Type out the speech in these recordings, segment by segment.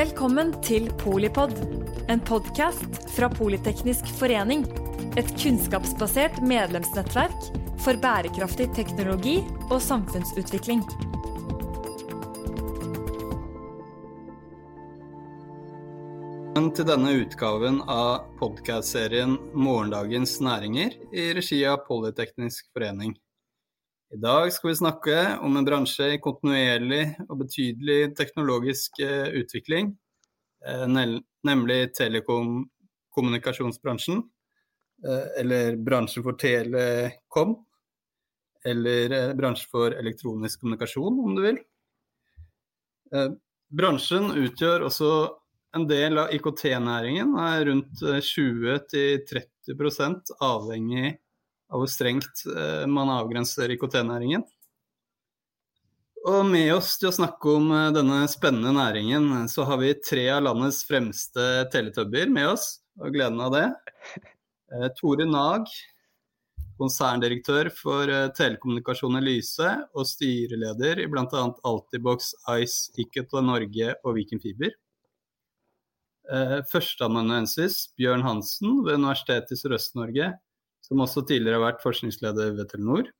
Velkommen til Polipod, en podkast fra Politeknisk forening. Et kunnskapsbasert medlemsnettverk for bærekraftig teknologi og samfunnsutvikling. Velkommen til denne utgaven av podkastserien 'Morgendagens næringer' i regi av Politeknisk forening. I dag skal vi snakke om en bransje i kontinuerlig og betydelig teknologisk eh, utvikling, eh, nemlig telekommunikasjonsbransjen, eh, eller bransjen for telekom, eller bransje for elektronisk kommunikasjon, om du vil. Bransjen utgjør også en del av IKT-næringen er rundt 20-30% avhengig av hvor strengt eh, man avgrenser IKT-næringen. Og med oss til å snakke om eh, denne spennende næringen, så har vi tre av landets fremste teletubber med oss, og gleden av det. Eh, Tore Nag, konserndirektør for telekommunikasjon i Lyse og styreleder i bl.a. Altibox, Ice, Ikket Norge og Viken Fiber. Førsteamanuensis Bjørn Hansen ved Universitetet i Sørøst-Norge, som også tidligere har vært forskningsleder ved Telenor.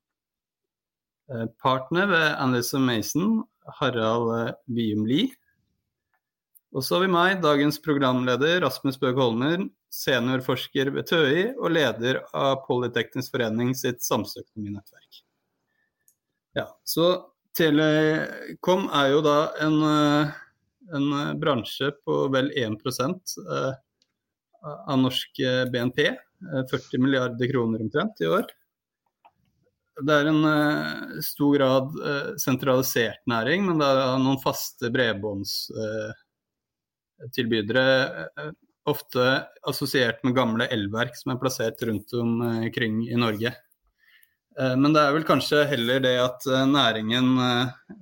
Eh, partner ved Anderson Mason, Harald Vium eh, Lie. Og så har vi meg, dagens programleder Rasmus Bøg Holmer, seniorforsker ved TØI og leder av Polyteknisk forening sitt samfunnsøkonominettverk. Ja, så Telekom er jo da en en eh, bransje på vel 1 eh, av norsk BNP. 40 milliarder kroner omtrent i år. Det er en stor grad sentralisert næring, men det er noen faste bredbåndstilbydere. Ofte assosiert med gamle elverk som er plassert rundt omkring i Norge. Men det er vel kanskje heller det at næringen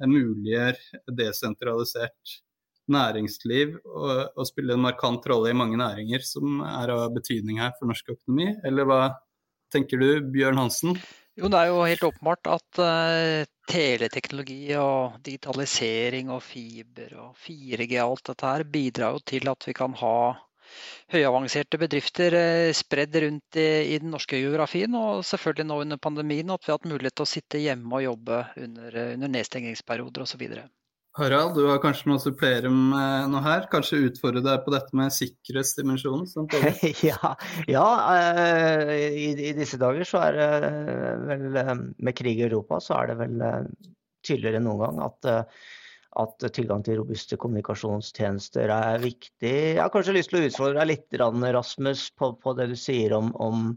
muliggjør desentralisert næringsliv og, og spille en markant rolle i mange næringer som er av betydning her for norsk økonomi, eller hva tenker du, Bjørn Hansen? Jo, Det er jo helt åpenbart at uh, teleteknologi og digitalisering og fiber og 4G og alt dette her bidrar jo til at vi kan ha høyavanserte bedrifter uh, spredd rundt i, i, den norske geografien. Og selvfølgelig nå under pandemien at vi har hatt mulighet til å sitte hjemme og jobbe under, uh, under nedstengingsperioder osv. Harald, du har kanskje noe å supplere med noe her? Kanskje utfordre deg på dette med sikkerhetsdimensjonen? ja, ja uh, i, i, disse dager så er det uh, vel uh, Med krig i Europa så er det vel tydeligere enn noen gang at, at tilgang til robuste kommunikasjonstjenester er viktig. Jeg har kanskje lyst til å utfordre deg litt, Rasmus, på, på det du sier om, om,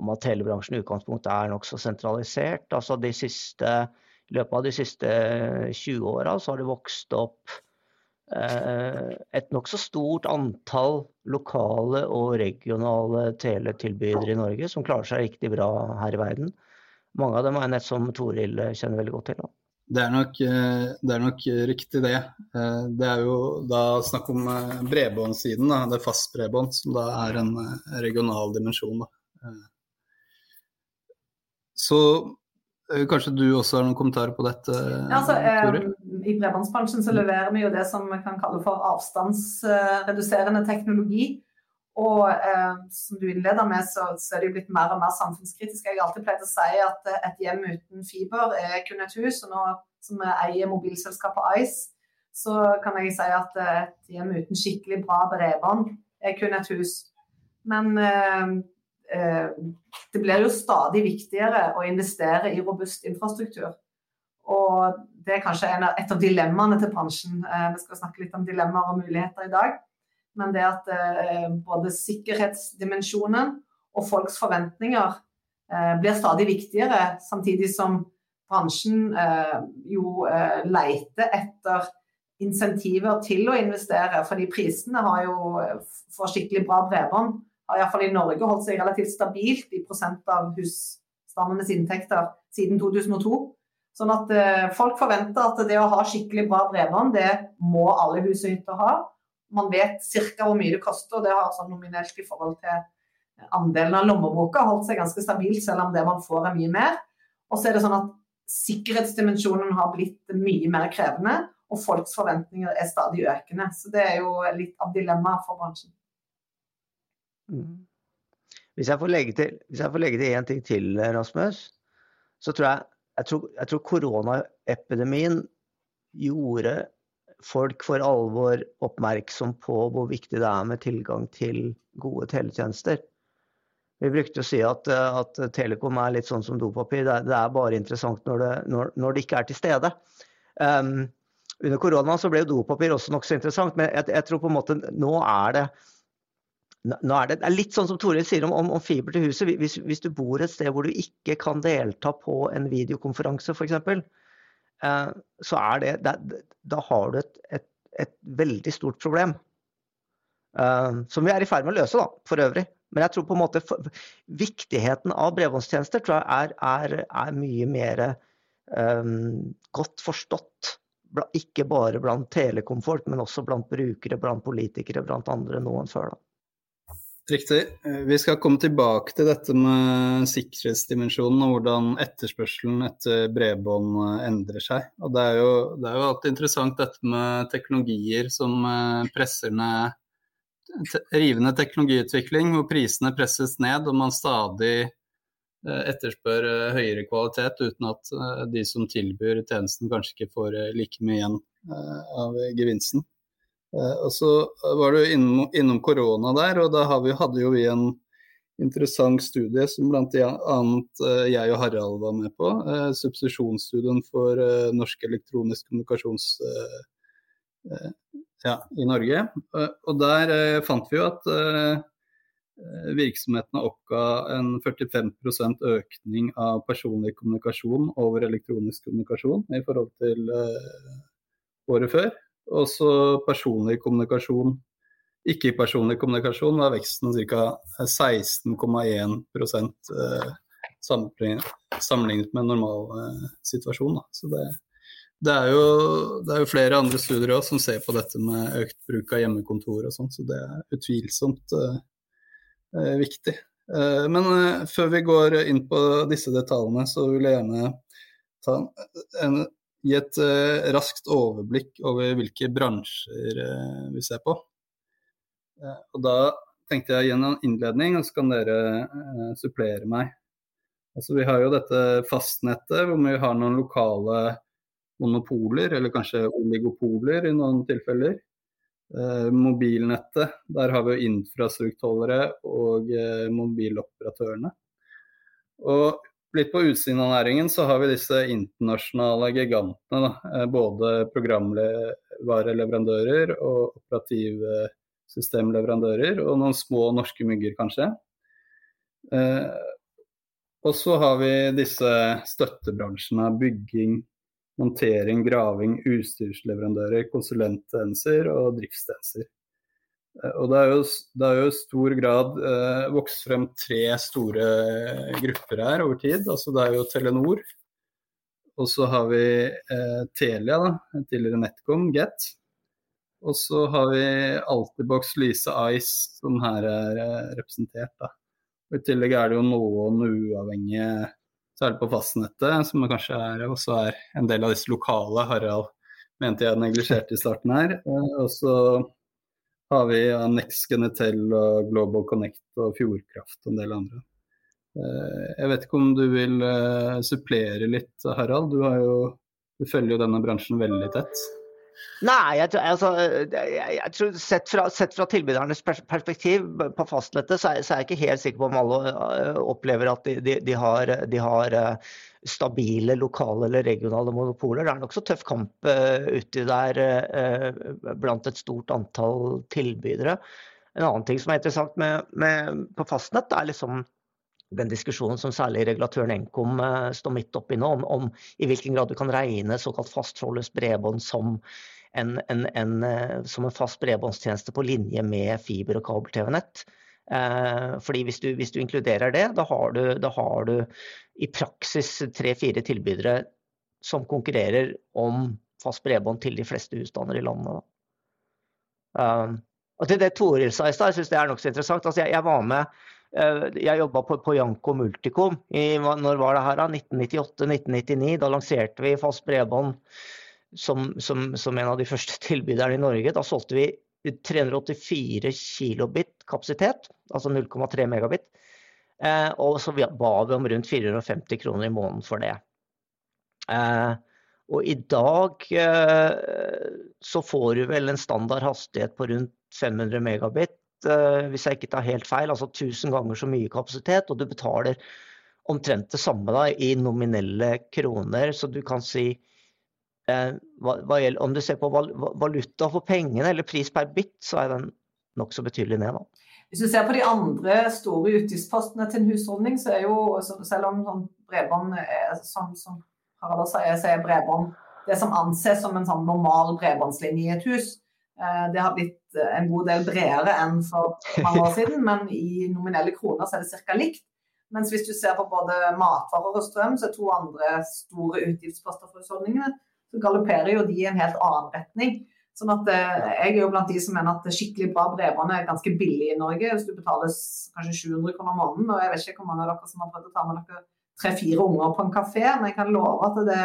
om at telebransjen i utgangspunktet er nokså sentralisert. Altså de siste i løpet av de siste 20 eh, åra har det vokst opp eh, et nokså stort antall lokale og regionale teletilbydere i Norge som klarer seg riktig bra her i verden. Mange av dem er nett som Toril kjenner veldig godt til. Det er, nok, eh, det er, nok, riktig, det. Det er jo da snakk om bredbåndssiden. Det er fastbredbånd, som da er en regional dimensjon. Da. Så Eh, kanskje du også har noen kommentarer på dette? Ja, altså, eh, I bredbåndsbransjen så leverer vi jo det som vi kan kalle for avstandsreduserende teknologi. Og eh, som du innleder med, så, så, er det jo blitt mer og mer samfunnskritisk. Jeg har alltid pleid å si at eh, et hjem uten fiber er kun et hus. Og nå som vi eier mobilselskapet Ice, så kan jeg si at et hjem uten skikkelig bra bredbånd er kun et hus. Men eh, Eh, det blir jo stadig viktigere å investere i robust infrastruktur. Og det er kanskje et av dilemmaene til bransjen. Eh, vi skal snakke litt om dilemmaer og muligheter i dag. Men det at eh, både sikkerhetsdimensjonen og folks forventninger blir stadig viktigere, samtidig som bransjen jo leter etter insentiver til å investere. Fordi prisene har jo for skikkelig bra bredbånd har iallfall i Norge holdt seg relativt stabilt i prosent av husstandenes inntekter siden 2002. Sånn at eh, folk forventer at det å ha skikkelig bra bredbånd, det må alle hus og ha. Man vet ca. hvor mye det koster, og det har sånn nominelt i forhold til andelen av lommeboka holdt seg ganske stabilt, selv om det man får er mye mer. Og så er det sånn at sikkerhetsdimensjonen har blitt mye mer krevende. og folks forventninger er stadig økende. Så det er jo litt av dilemmaet for bransjen. Mm. Hvis jeg får legge til, hvis jeg får legge til én ting til, Rasmus, så tror jeg jeg tror, jeg tror koronaepidemien gjorde folk for alvor oppmerksom på hvor viktig det er med tilgang til gode teletjenester. Vi brukte å si at, at Telekom er litt sånn som dopapir. Det, det er bare interessant når det, når, når det, ikke er til stede. Um, under korona så ble jo dopapir også nokså interessant, men jeg, jeg, tror på en måte nå er det nå er det, det er litt sånn som Toril sier om, om, om, fiber til huset. Hvis, hvis, du bor et sted hvor du ikke kan delta på en videokonferanse f.eks., eh, så er det, det, Da har du et, et, et veldig stort problem. Eh, som vi er i ferd med å løse, da, for øvrig. Men jeg tror på en måte for, viktigheten av bredbåndstjenester tror jeg er, er, er mye mer eh, godt forstått. Ikke bare blant telekomfolk, men også blant brukere, blant politikere, blant andre nå enn før. da. Riktig. Vi skal komme tilbake til dette med sikkerhetsdimensjonen og hvordan etterspørselen etter bredbånd eh, endrer seg. Og det er, jo, det er jo alltid interessant dette med teknologier som eh, presser ned Rivende teknologiutvikling hvor prisene presses ned og man stadig eh, etterspør høyere kvalitet uten at de som tilbyr tjenesten kanskje ikke får like mye igjen av gevinsten. Eh, og så var du innom, innom korona der, og da vi, hadde jo vi en interessant studie som bl.a. Eh, jeg og Harald var med på. Eh, substitusjonsstudien for norsk elektronisk kommunikasjons ja, i Norge. Og der fant vi jo at virksomhetene oppga en 45% økning av personlig kommunikasjon over elektronisk kommunikasjon i forhold til året før. Også personlig kommunikasjon. Ikke-personlig kommunikasjon var veksten ca. 16,1 eh, sammenlignet med en normal eh, situasjon. Så det, det, er jo, det, er jo, flere andre studier også som ser på dette med økt bruk av hjemmekontor og sånn, så det er utvilsomt uh, viktig. Uh, men uh, før vi går inn på disse detaljene, så vil jeg gjerne ta en, gi et uh, raskt overblikk over hvilke bransjer uh, vi ser på. Uh, og da tenkte jeg gjennom innledning, og så kan dere supplere meg. Altså, vi har jo dette fastnettet hvor vi har noen lokale monopoler, eller kanskje oligopoler i noen tilfeller. mobilnettet, der har vi jo infrastrukturholdere og mobiloperatørene. Og litt på utsiden av næringen så har vi disse internasjonale gigantene. Da. Eh, både programvareleverandører og operativsystemleverandører, og noen små norske mygger, kanskje. Eh, og så har vi disse støttebransjene. Bygging, montering, graving, utstyrsleverandører, konsulenttjenester og driftstjenester. Eh, og det er jo, det er jo i stor grad eh, vokst frem tre store grupper her over tid. Altså det er jo Telenor. Og så har vi eh, Telia, da, tidligere Netcom, Get. Og så har vi Altibox, Lyse Ice, som her er eh, representert. da. Og I tillegg er det jo noen uavhengige, særlig på fastnettet, som kanskje er, også er en del av disse lokale. Harald mente jeg neglisjerte i starten her. Eh, og så har vi ja, Next Genetel og Global Connect og Fjordkraft og en del andre. Eh, jeg vet ikke om du vil uh, supplere litt, Harald. Du, jo, du, følger jo denne bransjen veldig tett. Nei, jeg, altså, jeg, jeg tror sett fra, sett fra, tilbydernes perspektiv på fastnettet, så er, så er, jeg ikke helt sikker på om alle uh, opplever at de, de, de har, de har uh, stabile lokale eller regionale monopoler. Det er nokså tøff kamp uh, uti der blant et stort antall tilbydere. En annen ting som er interessant med, med, på fastnett, er liksom den diskusjonen som særlig regulatøren Nkom uh, står midt oppi nå, om, om, i hvilken grad du kan regne såkalt fasttrådløst bredbånd som en, en, en, som en fast bredbåndstjeneste på linje med fiber- og kabel-TV-nett. Eh, fordi hvis du, hvis du, inkluderer det, da har du, da har du i praksis tre-fire tilbydere som konkurrerer om fast bredbånd til de fleste husstander i landet. Um, og til det Toril sa i stad, jeg syns det er nokså interessant. Altså, jeg, jeg, var med Jeg jobba på, på Janko Multicom i når var det her 1998-1999. Da lanserte vi fast bredbånd som, som, som, en av de første tilbyderne i Norge. Da solgte vi 384 kilobit kapasitet, altså 0,3 megabit. Eh, og så ba vi om rundt 450 kroner i måneden for det. Eh, og i dag eh, så får du vel en standard hastighet på rundt 500 megabit, eh, hvis jeg ikke tar helt feil. Altså 1000 ganger så mye kapasitet, og du betaler omtrent det samme da, i nominelle kroner. Så du kan si eh, hva, hva Om du ser på valuta for pengene, eller pris per bit, så er den nokså betydelig ned. da. Hvis du ser på de andre store utgiftspostene til en husholdning, så er jo selv om sånn bredbånd er, som, som Harald sier, så er bredbånd det som anses som en sånn normal bredbåndslinje i et hus. Eh, det har blitt en god del bredere enn for mange år siden, men i nominelle kroner så er det ca. likt. Mens hvis du ser på både matvarer og strøm, så er to andre store utgiftsposter for husholdningene, så galopperer jo de i en helt annen retning. Sånn at eh, Jeg er jo blant de som mener at skikkelig bra bredbånd er ganske billig i Norge. Hvis du betaler kanskje 700 kroner måneden. og Jeg vet ikke hvor mange av dere som har prøvd å ta med dere tre-fire unger på en kafé, men jeg kan love at det,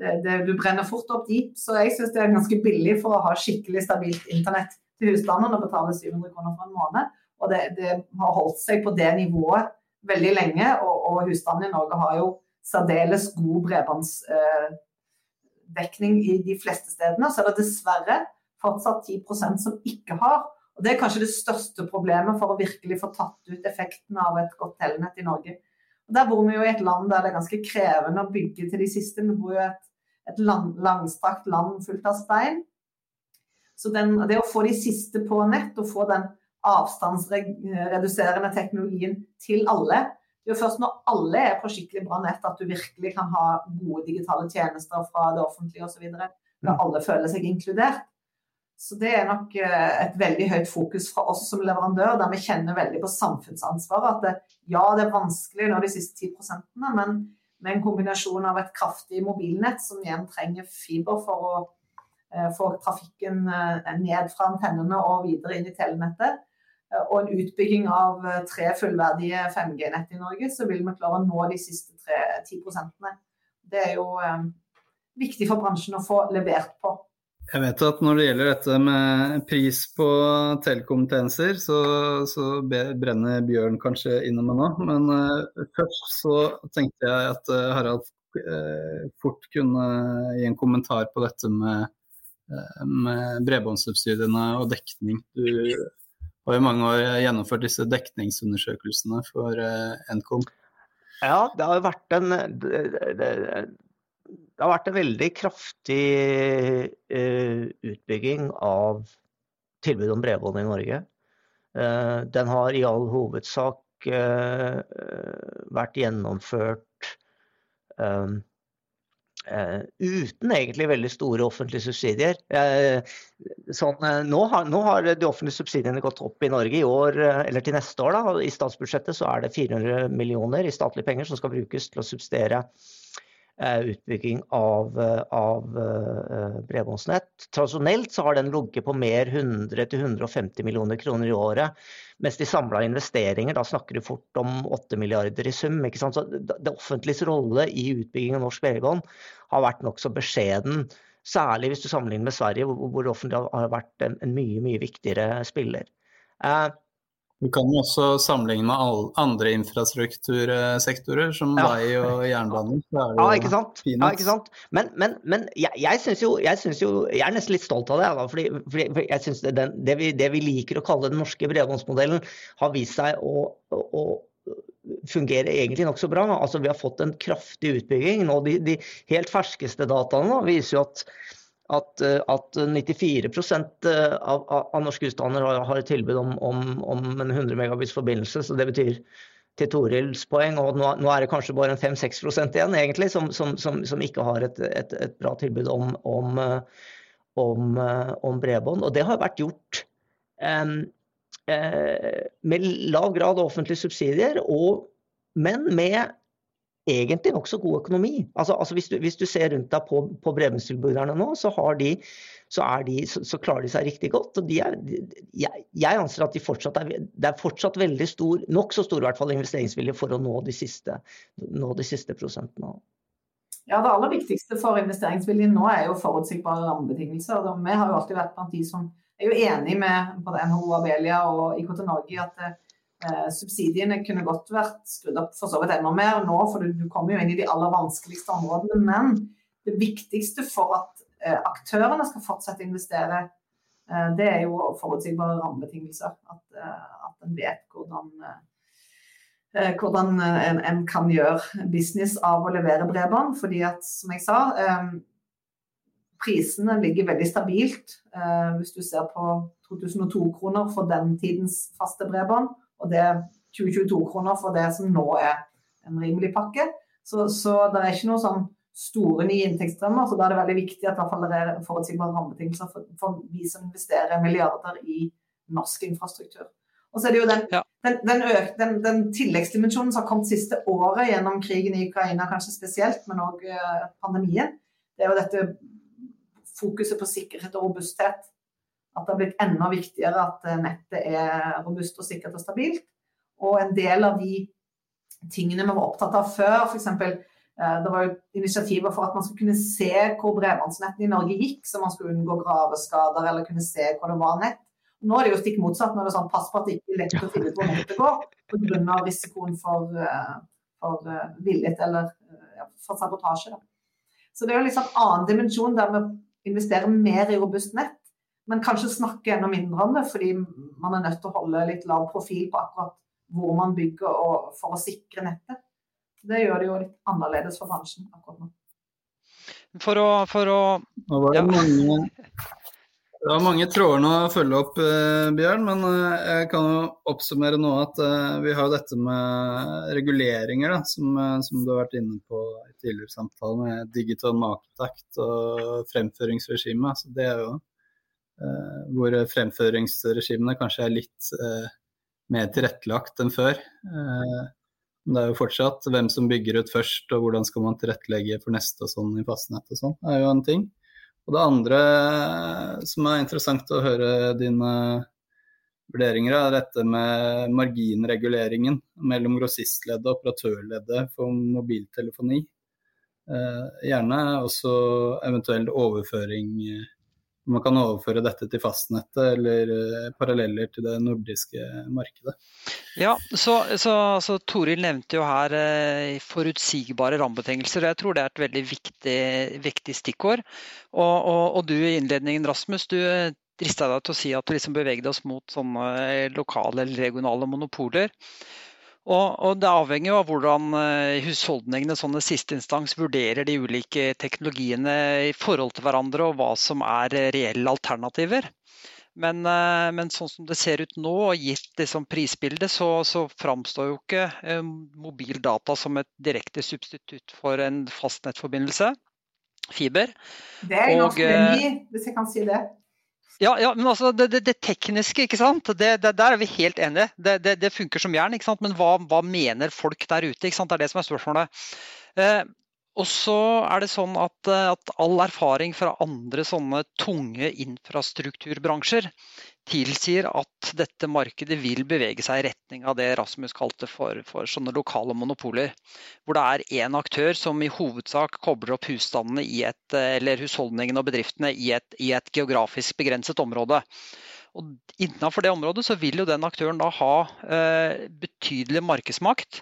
det, det, du brenner fort opp de. Så jeg syns det er ganske billig for å ha skikkelig stabilt internett til husstanden og betale 700 kroner for en måned. Og det, det har holdt seg på det nivået veldig lenge, og, og husstanden i Norge har jo særdeles god bredbåndsdekning eh, i de fleste stedene. Så er det dessverre fortsatt 10% som ikke har. Og Det er kanskje det største problemet for å virkelig få tatt ut effekten av et godt telenett i Norge. Der bor vi jo i et land der det er ganske krevende å bygge til de siste. Vi bor jo i et, et lang, langstrakt land fullt av stein. Så den, det å få de siste på nett og få den avstandsreduserende teknologien til alle. Det er jo først når alle er på skikkelig bra nett at du virkelig kan ha gode digitale tjenester fra det offentlige osv. Da mm. alle føler seg inkludert. Så det er nok eh, et veldig høyt fokus fra oss som leverandør, der vi kjenner veldig på samfunnsansvaret. At det, ja, det er vanskelig nå de siste 10% men med en kombinasjon av et kraftig mobilnett, som igjen trenger fiber for å eh, få trafikken eh, ned fra antennene og videre inn i telenettet, Eh, og en utbygging av eh, tre fullverdige 5G-nett i Norge, så vil vi klare å nå de siste tre, 10 prosentene. Det er jo eh, viktig for bransjen å få levert på. Jeg vet at når det gjelder dette med pris på telekomtjenester, så, så brenner Bjørn kanskje innom meg nå. Men uh, først så tenkte jeg at uh, Harald uh, fort kunne gi en kommentar på dette med, med bredbåndssubsidiene og dekning. Du har i mange år gjennomført disse dekningsundersøkelsene for Nkom. Ja, det har vært en det, har vært en veldig kraftig uh, utbygging av tilbud om bredbånd i Norge. Uh, den har i all hovedsak uh, vært gjennomført uten egentlig veldig store offentlige subsidier. Sånn, nå, har, nå, har, de offentlige subsidiene gått opp i Norge i år, eller til neste år. Da. I statsbudsjettet så er det 400 millioner i statlige penger som skal brukes til å subsidiere utbygging av, av bredbåndsnett. Tradisjonelt så har den ligget på mer 100-150 millioner kroner i året. Mens de samla investeringer, da snakker du fort om 8 milliarder i sum. Det offentliges rolle i utbygging av norsk bredbånd har vært nokså beskjeden. Særlig hvis du sammenligner med Sverige, hvor det offentlige har vært en, en mye mye viktigere spiller. Eh, du kan også sammenligne med andre infrastruktursektorer, som ja. vei og jernbane. Ja, ikke sant. Ja, ikke sant? Men, men, men jeg, jeg syns jo, jo, Jeg er nesten litt stolt av det. Da, fordi, fordi jeg synes det, det, vi, det, vi, liker å kalle den norske bredbåndsmodellen, har vist seg å, å, å fungere egentlig nokså bra. Altså, vi har fått en kraftig utbygging. Nå, de, de helt ferskeste dataene viser jo at at, eh, at 94 eh, av, av, norske husstander har, har, et tilbud om, om, om, en 100 megabits forbindelse. så Det betyr til Torils poeng, og nå, nå, er det kanskje bare en 5-6% igjen egentlig, som, som, som, som, ikke har et, et, et bra tilbud om, om, bredbånd. Og det har vært gjort uh, med lav grad av offentlige subsidier, og, men med egentlig nokså god økonomi. Altså, altså hvis, du, hvis, du, ser rundt deg på, på bredbåndstilbyderne nå, så, de, så, de, så, så, klarer de seg riktig godt. og er, jeg, jeg, anser at de fortsatt er, det er fortsatt veldig stor, nokså stor i hvert fall, investeringsvilje for å nå de siste, nå de siste prosentene. Ja, Det aller viktigste for investeringsviljen nå er jo forutsigbare rammebetingelser. Vi har jo alltid vært blant de som er jo enig med både NHO Abelia og IKT Norge i at eh, subsidiene kunne godt vært skrudd opp for så vidt enda mer nå, for du, du kommer jo inn i de aller vanskeligste områdene. Men det viktigste for at eh, aktørene skal fortsette å investere, eh, det er jo forutsigbare rammebetingelser. At, eh, at en vet hvordan eh, hvordan en, en, kan gjøre business av å levere bredbånd. Fordi at, som jeg sa, eh, prisene ligger veldig stabilt. Hvis du ser på 2002-kroner for den tidens faste bredbånd, og det er 2022-kroner for det som nå er en rimelig pakke. Så, så det er ikke noe sånn store nye inntektsstrømmer. Så da er det veldig viktig at det er forutsigbare rammebetingelser for, for vi som investerer milliarder i norsk infrastruktur. Og så er det jo den, ja. den, den, øk, den, den, tilleggsdimensjonen som har kommet siste året gjennom krigen i Ukraina, kanskje spesielt, men òg uh, pandemien. Det er jo dette fokuset på sikkerhet og robusthet. At det har blitt enda viktigere at uh, nettet er robust og sikkert og stabilt. Og en del av de tingene vi var opptatt av før, f.eks. Eh, det var jo initiativer for at man skulle kunne se hvor bredbåndsnettene i Norge gikk, så man skulle unngå graveskader eller kunne se hvor det var nett. Nå er det jo stikk motsatt. Nå er det sånn pass på at det ikke er lett å finne ut hvor nettet går pga. risikoen for, eh, for villet eller eh, for sabotasje. Da. Så det er jo liksom annen dimensjon der vi investerer mer i robust nett, men kanskje snakke enda mindre om det, fordi man er nødt til å holde litt lav profil på akkurat hvor man bygger for å sikre nettet. Det gjør det jo litt annerledes for bransjen akkurat nå. For å, for å Nå var det ja. mange det var mange tråder nå å følge opp, eh, Bjørn. Men eh, jeg kan jo oppsummere nå at eh, vi har jo dette med reguleringer, da, som, som, du har vært inne på i tidligere samtale, med digital markedsakt og fremføringsregime. Så det er jo eh, hvor fremføringsregimene kanskje er litt eh, mer tilrettelagt enn før. Eh, det er jo fortsatt hvem som bygger ut først, og hvordan skal man tilrettelegge for neste og sånn i fastnett og sånn, er jo en ting. Og det andre som er interessant å høre dine vurderinger er dette med marginreguleringen mellom grossistleddet og operatørleddet for mobiltelefoni. Eh, gjerne også eventuell overføring man kan overføre dette til fastnettet eller eh, paralleller til det nordiske markedet. Ja, så, så, så Toril nevnte jo her eh, forutsigbare rammebetingelser. Jeg tror det er et veldig viktig, viktig stikkord. Og, og, og, du i innledningen, Rasmus, du drista deg til å si at vi liksom bevegde oss mot sånne lokale eller regionale monopoler. Og, og, Det avhenger jo av hvordan eh, husholdningene sånn siste instans vurderer de ulike teknologiene i forhold til hverandre, og hva som er reelle alternativer. Men, eh, men sånn som det ser ut nå, og gitt liksom prisbildet, så, så framstår jo ikke eh, mobil data som et direkte substitutt for en fastnettforbindelse. Fiber. Det er ganske ny, hvis jeg kan si det. Ja, ja, men altså det, det, det, tekniske, ikke sant? Det, der er vi helt enige. Det, funker som jern. ikke sant? Men hva, hva, mener folk der ute? ikke sant? Det er det som er spørsmålet. Eh, og så er det sånn at, eh, at, all erfaring fra andre sånne tunge infrastrukturbransjer tilsier at dette markedet vil bevege seg i retning av det Rasmus kalte for, for sånne lokale monopoler. Hvor det er én aktør som i hovedsak kobler opp husstandene et, eller husholdningene og bedriftene i et, i et geografisk begrenset område. Og Innenfor det området så vil jo den aktøren da ha eh, betydelig markedsmakt.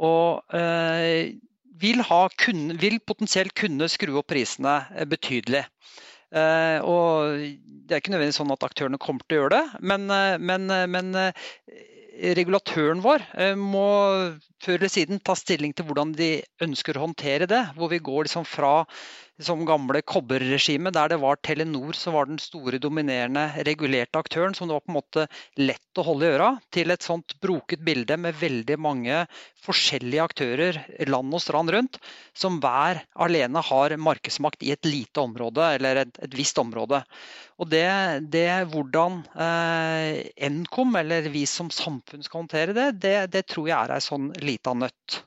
Og eh, vil, ha, kun, vil potensielt kunne skru opp prisene eh, betydelig. Uh, og Det er ikke nødvendigvis sånn at aktørene kommer til å gjøre det, men, uh, men, uh, men regulatøren vår må før eller siden ta stilling til hvordan de ønsker å håndtere det. Hvor vi går liksom fra liksom gamle kobberregimet, der det var Telenor som var den store, dominerende, regulerte aktøren, som det var på en måte lett å holde i øra, til et sånt broket bilde med veldig mange forskjellige aktører land og strand rundt, som hver alene har markedsmakt i et lite område, eller et, et visst område. Og det, det hvordan eh, Nkom, eller vi som samfunn skal håndtere det, det, det tror jeg er ei sånn lita nøtt.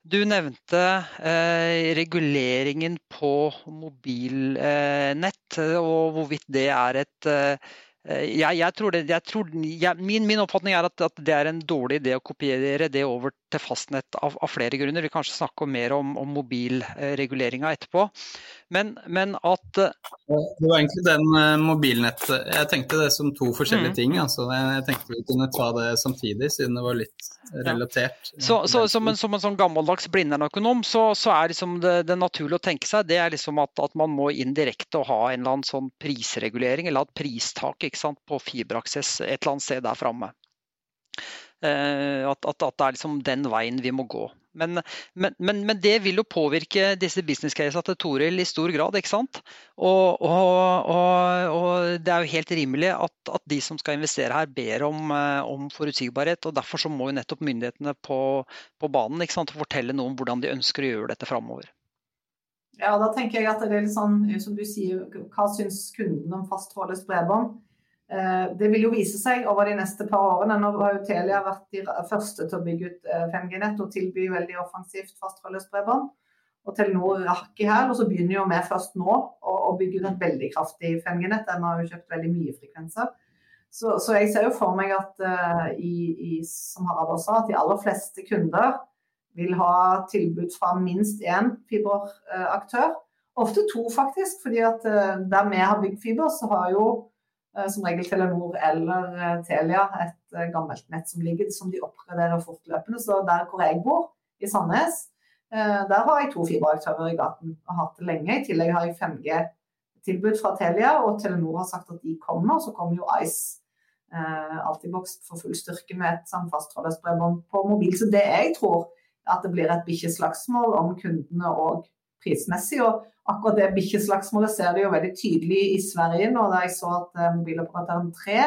Du nevnte eh, reguleringen på mobilnett, og hvorvidt det er et, eh, Eh, jeg, jeg tror det, jeg tror, jeg, min, min, oppfatning er at, at, det er en dårlig idé å kopiere det over til fastnett av, av flere grunner. Vi kanskje snakke mer om, om mobilreguleringa etterpå. Men, men, at Det var egentlig den uh, mobilnettet Jeg tenkte det som to forskjellige mm. ting. Altså. Jeg tenkte vi kunne ta det samtidig, siden det var litt relatert. Ja. Så, så som, en, som, en, sånn gammeldags Blindern-økonom, så, så, er liksom det, det naturlig å tenke seg det er liksom at, at man må indirekte ha en eller annen sånn prisregulering, eller et pristak på fiberaksess et eller annet sted der framme. Eh, at, at, at, det er liksom den veien vi må gå. Men, men, men, men det vil jo påvirke disse business casene til Toril i stor grad. ikke sant? Og, og, og, og det er jo helt rimelig at, at, de som skal investere her, ber om, eh, om forutsigbarhet. og Derfor så må jo nettopp myndighetene på, på banen ikke sant, fortelle noe om hvordan de ønsker å gjøre dette framover. Ja, da tenker jeg at det er litt sånn, som du sier, Hva syns kunden om fastholdes bredbånd? Eh, det vil jo vise seg over de neste par årene. Nå har jo Telia vært de første til å bygge ut 5G-nett eh, og tilby veldig offensivt fasttrådløst bredbånd. Og Telenor rakk i her, og så begynner jo vi først nå å, bygge ut et veldig kraftig 5G-nett. Der vi har jo kjøpt veldig mye frekvenser. Så, så, jeg ser jo for meg at uh, i, i, som Harald også at de aller fleste kunder vil ha tilbud fra minst én fiberaktør. Ofte to, faktisk. fordi at uh, der vi har bygd fiber, så har jo som regel Telenor eller eh, Telia, et eh, gammelt nett som ligger, som de oppgraderer fortløpende. Så der hvor jeg bor, i Sandnes, der har jeg to fiberaktører i gaten og har hatt det lenge. I tillegg har jeg 5G-tilbud fra Telia, og Telenor har sagt at de kommer. Så kommer jo Ice Altibox for full styrke med et sånn fasttrådløst bredbånd på mobil. Så det jeg tror at det blir et bikkjeslagsmål om kundene og prismessig. Og akkurat det bikkjeslagsmålet ser du jo veldig tydelig i Sverige nå, da jeg så at uh, mobiloperatøren 3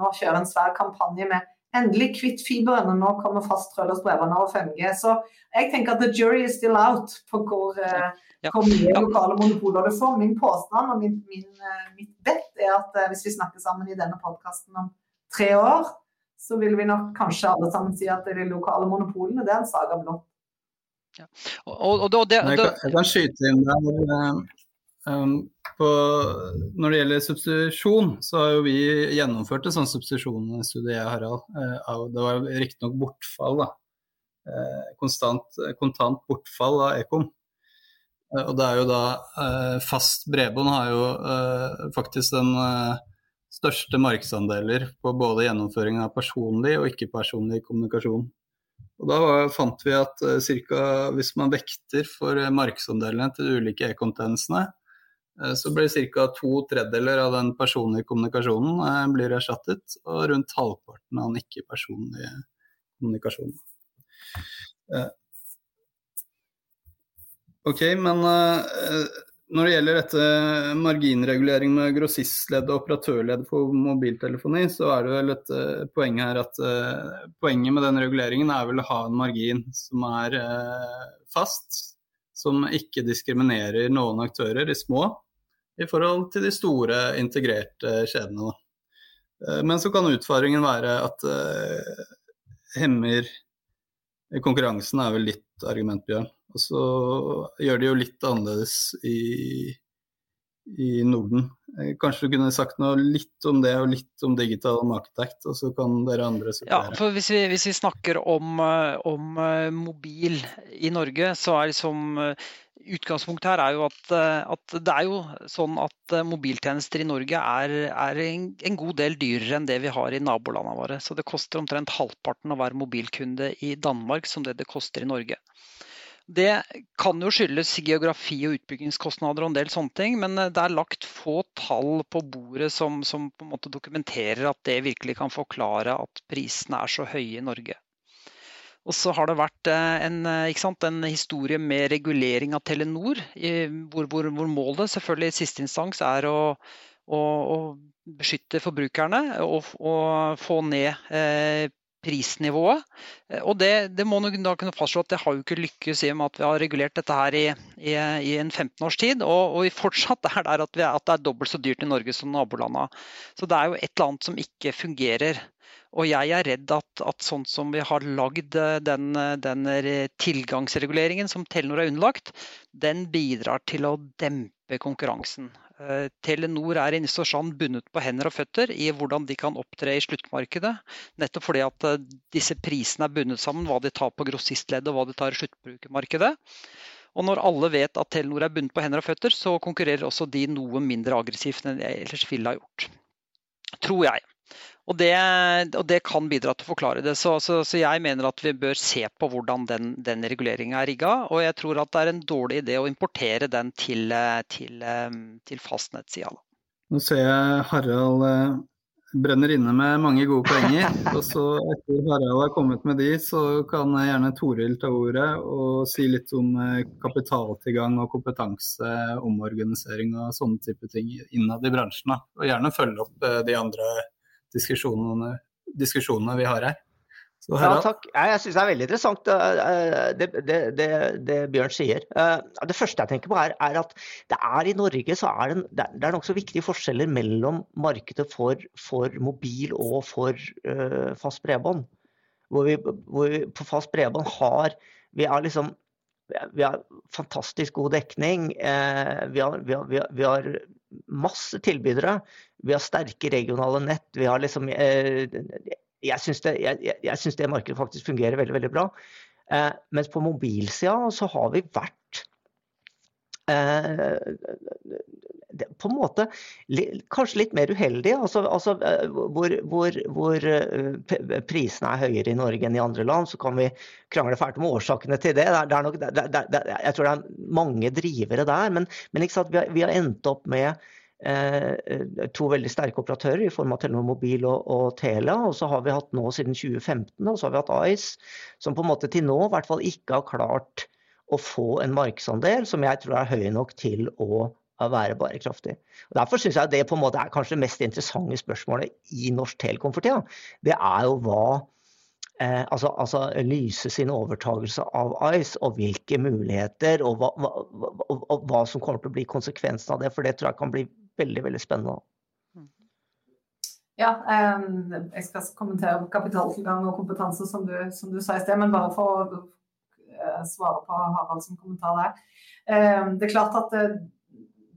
nå kjører en svær kampanje med endelig kvitt fiberen, og nå kommer fasttrådløst brevene over 5G. Så jeg tenker at the jury is still out på hvor, eh, ja. hvor mye lokale monopoler du får. Min påstand og min, min, uh, mitt bedt er at eh, hvis vi snakker sammen i denne podkasten om tre år, så vil vi nok kanskje alle sammen si at de lokale monopolene det er en saga blått. Ja. Og, og, og det, jeg, kan, jeg, kan, skyte inn der. Um, på, når det gjelder substitusjon, så har jo vi gjennomført en sånn substitusjonsstudie, Harald. Uh, det var riktignok bortfall, da. Konstant, kontant bortfall av Ekom. Og det er jo da Fast bredbånd har jo faktisk den største markedsandeler på både gjennomføring av personlig og ikke-personlig kommunikasjon. Og Da fant vi at uh, cirka, hvis man vekter for uh, markedsandelene til de ulike e-contentene, uh, så blir ca. to tredjedeler av den personlige kommunikasjonen blir erstattet, og rundt halvparten av den ikke-personlige kommunikasjonen. ok, men når det gjelder dette marginregulering med grossistledd og operatørledd for mobiltelefoni, så er det vel et uh, poeng her at uh, poenget med den reguleringen er vel å ha en margin som er uh, fast, som ikke diskriminerer noen aktører, i små, i forhold til de store integrerte kjedene. Men så kan utfordringen være at hemmer konkurransen, er vel litt argument, Bjørn. Og så gjør de jo litt annerledes i, i Norden. Eh, kanskje du kunne sagt noe litt om det, og litt om digital market og så kan dere andre supplere. Ja, for hvis vi, hvis vi snakker om, eh, om, eh, mobil i Norge, så er liksom Utgangspunktet her er jo at, at, det er jo sånn at mobiltjenester i Norge er, er en, en, god del dyrere enn det vi har i nabolandene våre. Så det koster omtrent halvparten å være mobilkunde i Danmark som det det koster i Norge. Det kan jo skyldes geografi og utbyggingskostnader og en del sånne ting, men eh, det er lagt få tall på bordet som, som på en måte dokumenterer at det virkelig kan forklare at prisene er så høye i Norge. Og så har det vært eh, en, eh, sant, en historie med regulering av Telenor, hvor, hvor, hvor, målet selvfølgelig i siste instans er å, å, å beskytte forbrukerne og, og få ned eh, prisnivået. Eh, og det, det må man da kunne fastslå at det har jo ikke lykkes i og med at vi har regulert dette her i, i, i en 15 års tid. Og, og fortsatt er det at, vi, at, det er dobbelt så dyrt i Norge som nabolandene. Så det er jo et eller annet som ikke fungerer. Og jeg er redd at, at sånn som vi har lagd eh, den, den, tilgangsreguleringen som Telenor er underlagt, den bidrar til å dempe konkurransen. Eh, Telenor er i neste bundet på hender og føtter i hvordan de kan opptre i sluttmarkedet. Nettopp fordi at eh, disse prisene er bundet sammen, hva de tar på grossistleddet og hva de tar i sluttbrukermarkedet. Og når alle vet at Telenor er bundet på hender og føtter, så konkurrerer også de noe mindre aggressivt enn de ellers ville ha gjort. Tror jeg. Og det, og det, kan bidra til å forklare det. Så, så, så, jeg mener at vi bør se på hvordan den, den reguleringa er rigga. Og jeg tror at det er en dårlig idé å importere den til, til, til fastnettsida. Nå ser jeg Harald eh, brenner inne med mange gode poenger. og så Etter Harald har kommet med de, så kan gjerne Toril ta ordet og si litt om eh, kapitaltilgang og kompetanse, omorganisering og sånne type ting innad i bransjen. Og gjerne følge opp eh, de andre diskusjonene, diskusjonene vi har her. Så, ja, takk. Jeg syns det er veldig interessant eh, det, det, det, det, Bjørn sier. Eh, det første jeg tenker på er, er at det er i Norge så er det, det er nokså viktige forskjeller mellom markedet for, for mobil og for uh, fast bredbånd. Hvor vi, hvor vi, på fast bredbånd har vi har liksom vi har fantastisk god dekning. Eh, vi, har, vi, har, vi, har, masse tilbydere. Vi har sterke regionale nett. Vi har liksom eh, Jeg syns det, det, markedet faktisk fungerer veldig, veldig bra. Eh, mens på mobilsida så har vi vært på en måte kanskje litt mer uheldig. Altså, altså hvor, hvor, hvor, prisene er høyere i Norge enn i andre land, så kan vi krangle fælt om årsakene til det. det, er nok, det, det jeg tror det er mange drivere der. Men, men vi, har, vi, har, endt opp med eh, to veldig sterke operatører i form av Telenor Mobil og, og Telia. Og så har vi hatt nå siden 2015 og så har vi hatt Ice, som på en måte til nå i hvert fall ikke har klart å få en markedsandel som jeg tror er høy nok til å være bærekraftig. Og Derfor syns jeg det på en måte er kanskje det mest interessante spørsmålet i norsk Telekom for tida. Det er jo hva eh, altså, altså, Lyse sin overtagelse av Ice, og hvilke muligheter og hva, hva, og hva, som kommer til å bli konsekvensen av det. For det tror jeg kan bli veldig, veldig spennende. Ja, eh, jeg skal kommentere kapitaltilgang og kompetanse, som du, som du sa i sted. Men bare for å svare på Haralds kommentar der. Eh, det er klart at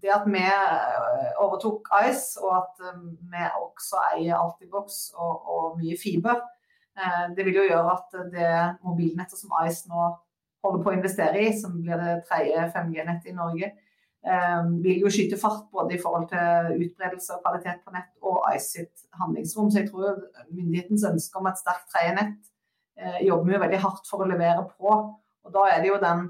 det at vi eh, overtok Ice, og at eh, vi også eier Altibox og, og mye fiber, eh, det vil jo gjøre at det mobilnettet som Ice nå holder på å investere i, som blir det tredje 5G-nettet i Norge, vil jo skyte fart både i forhold til utbredelse og kvalitet på nett og Ice sitt handlingsrom. Så jeg tror myndighetens ønske om et sterkt tredje nett jobber vi veldig hardt for å levere på. Og da er det jo den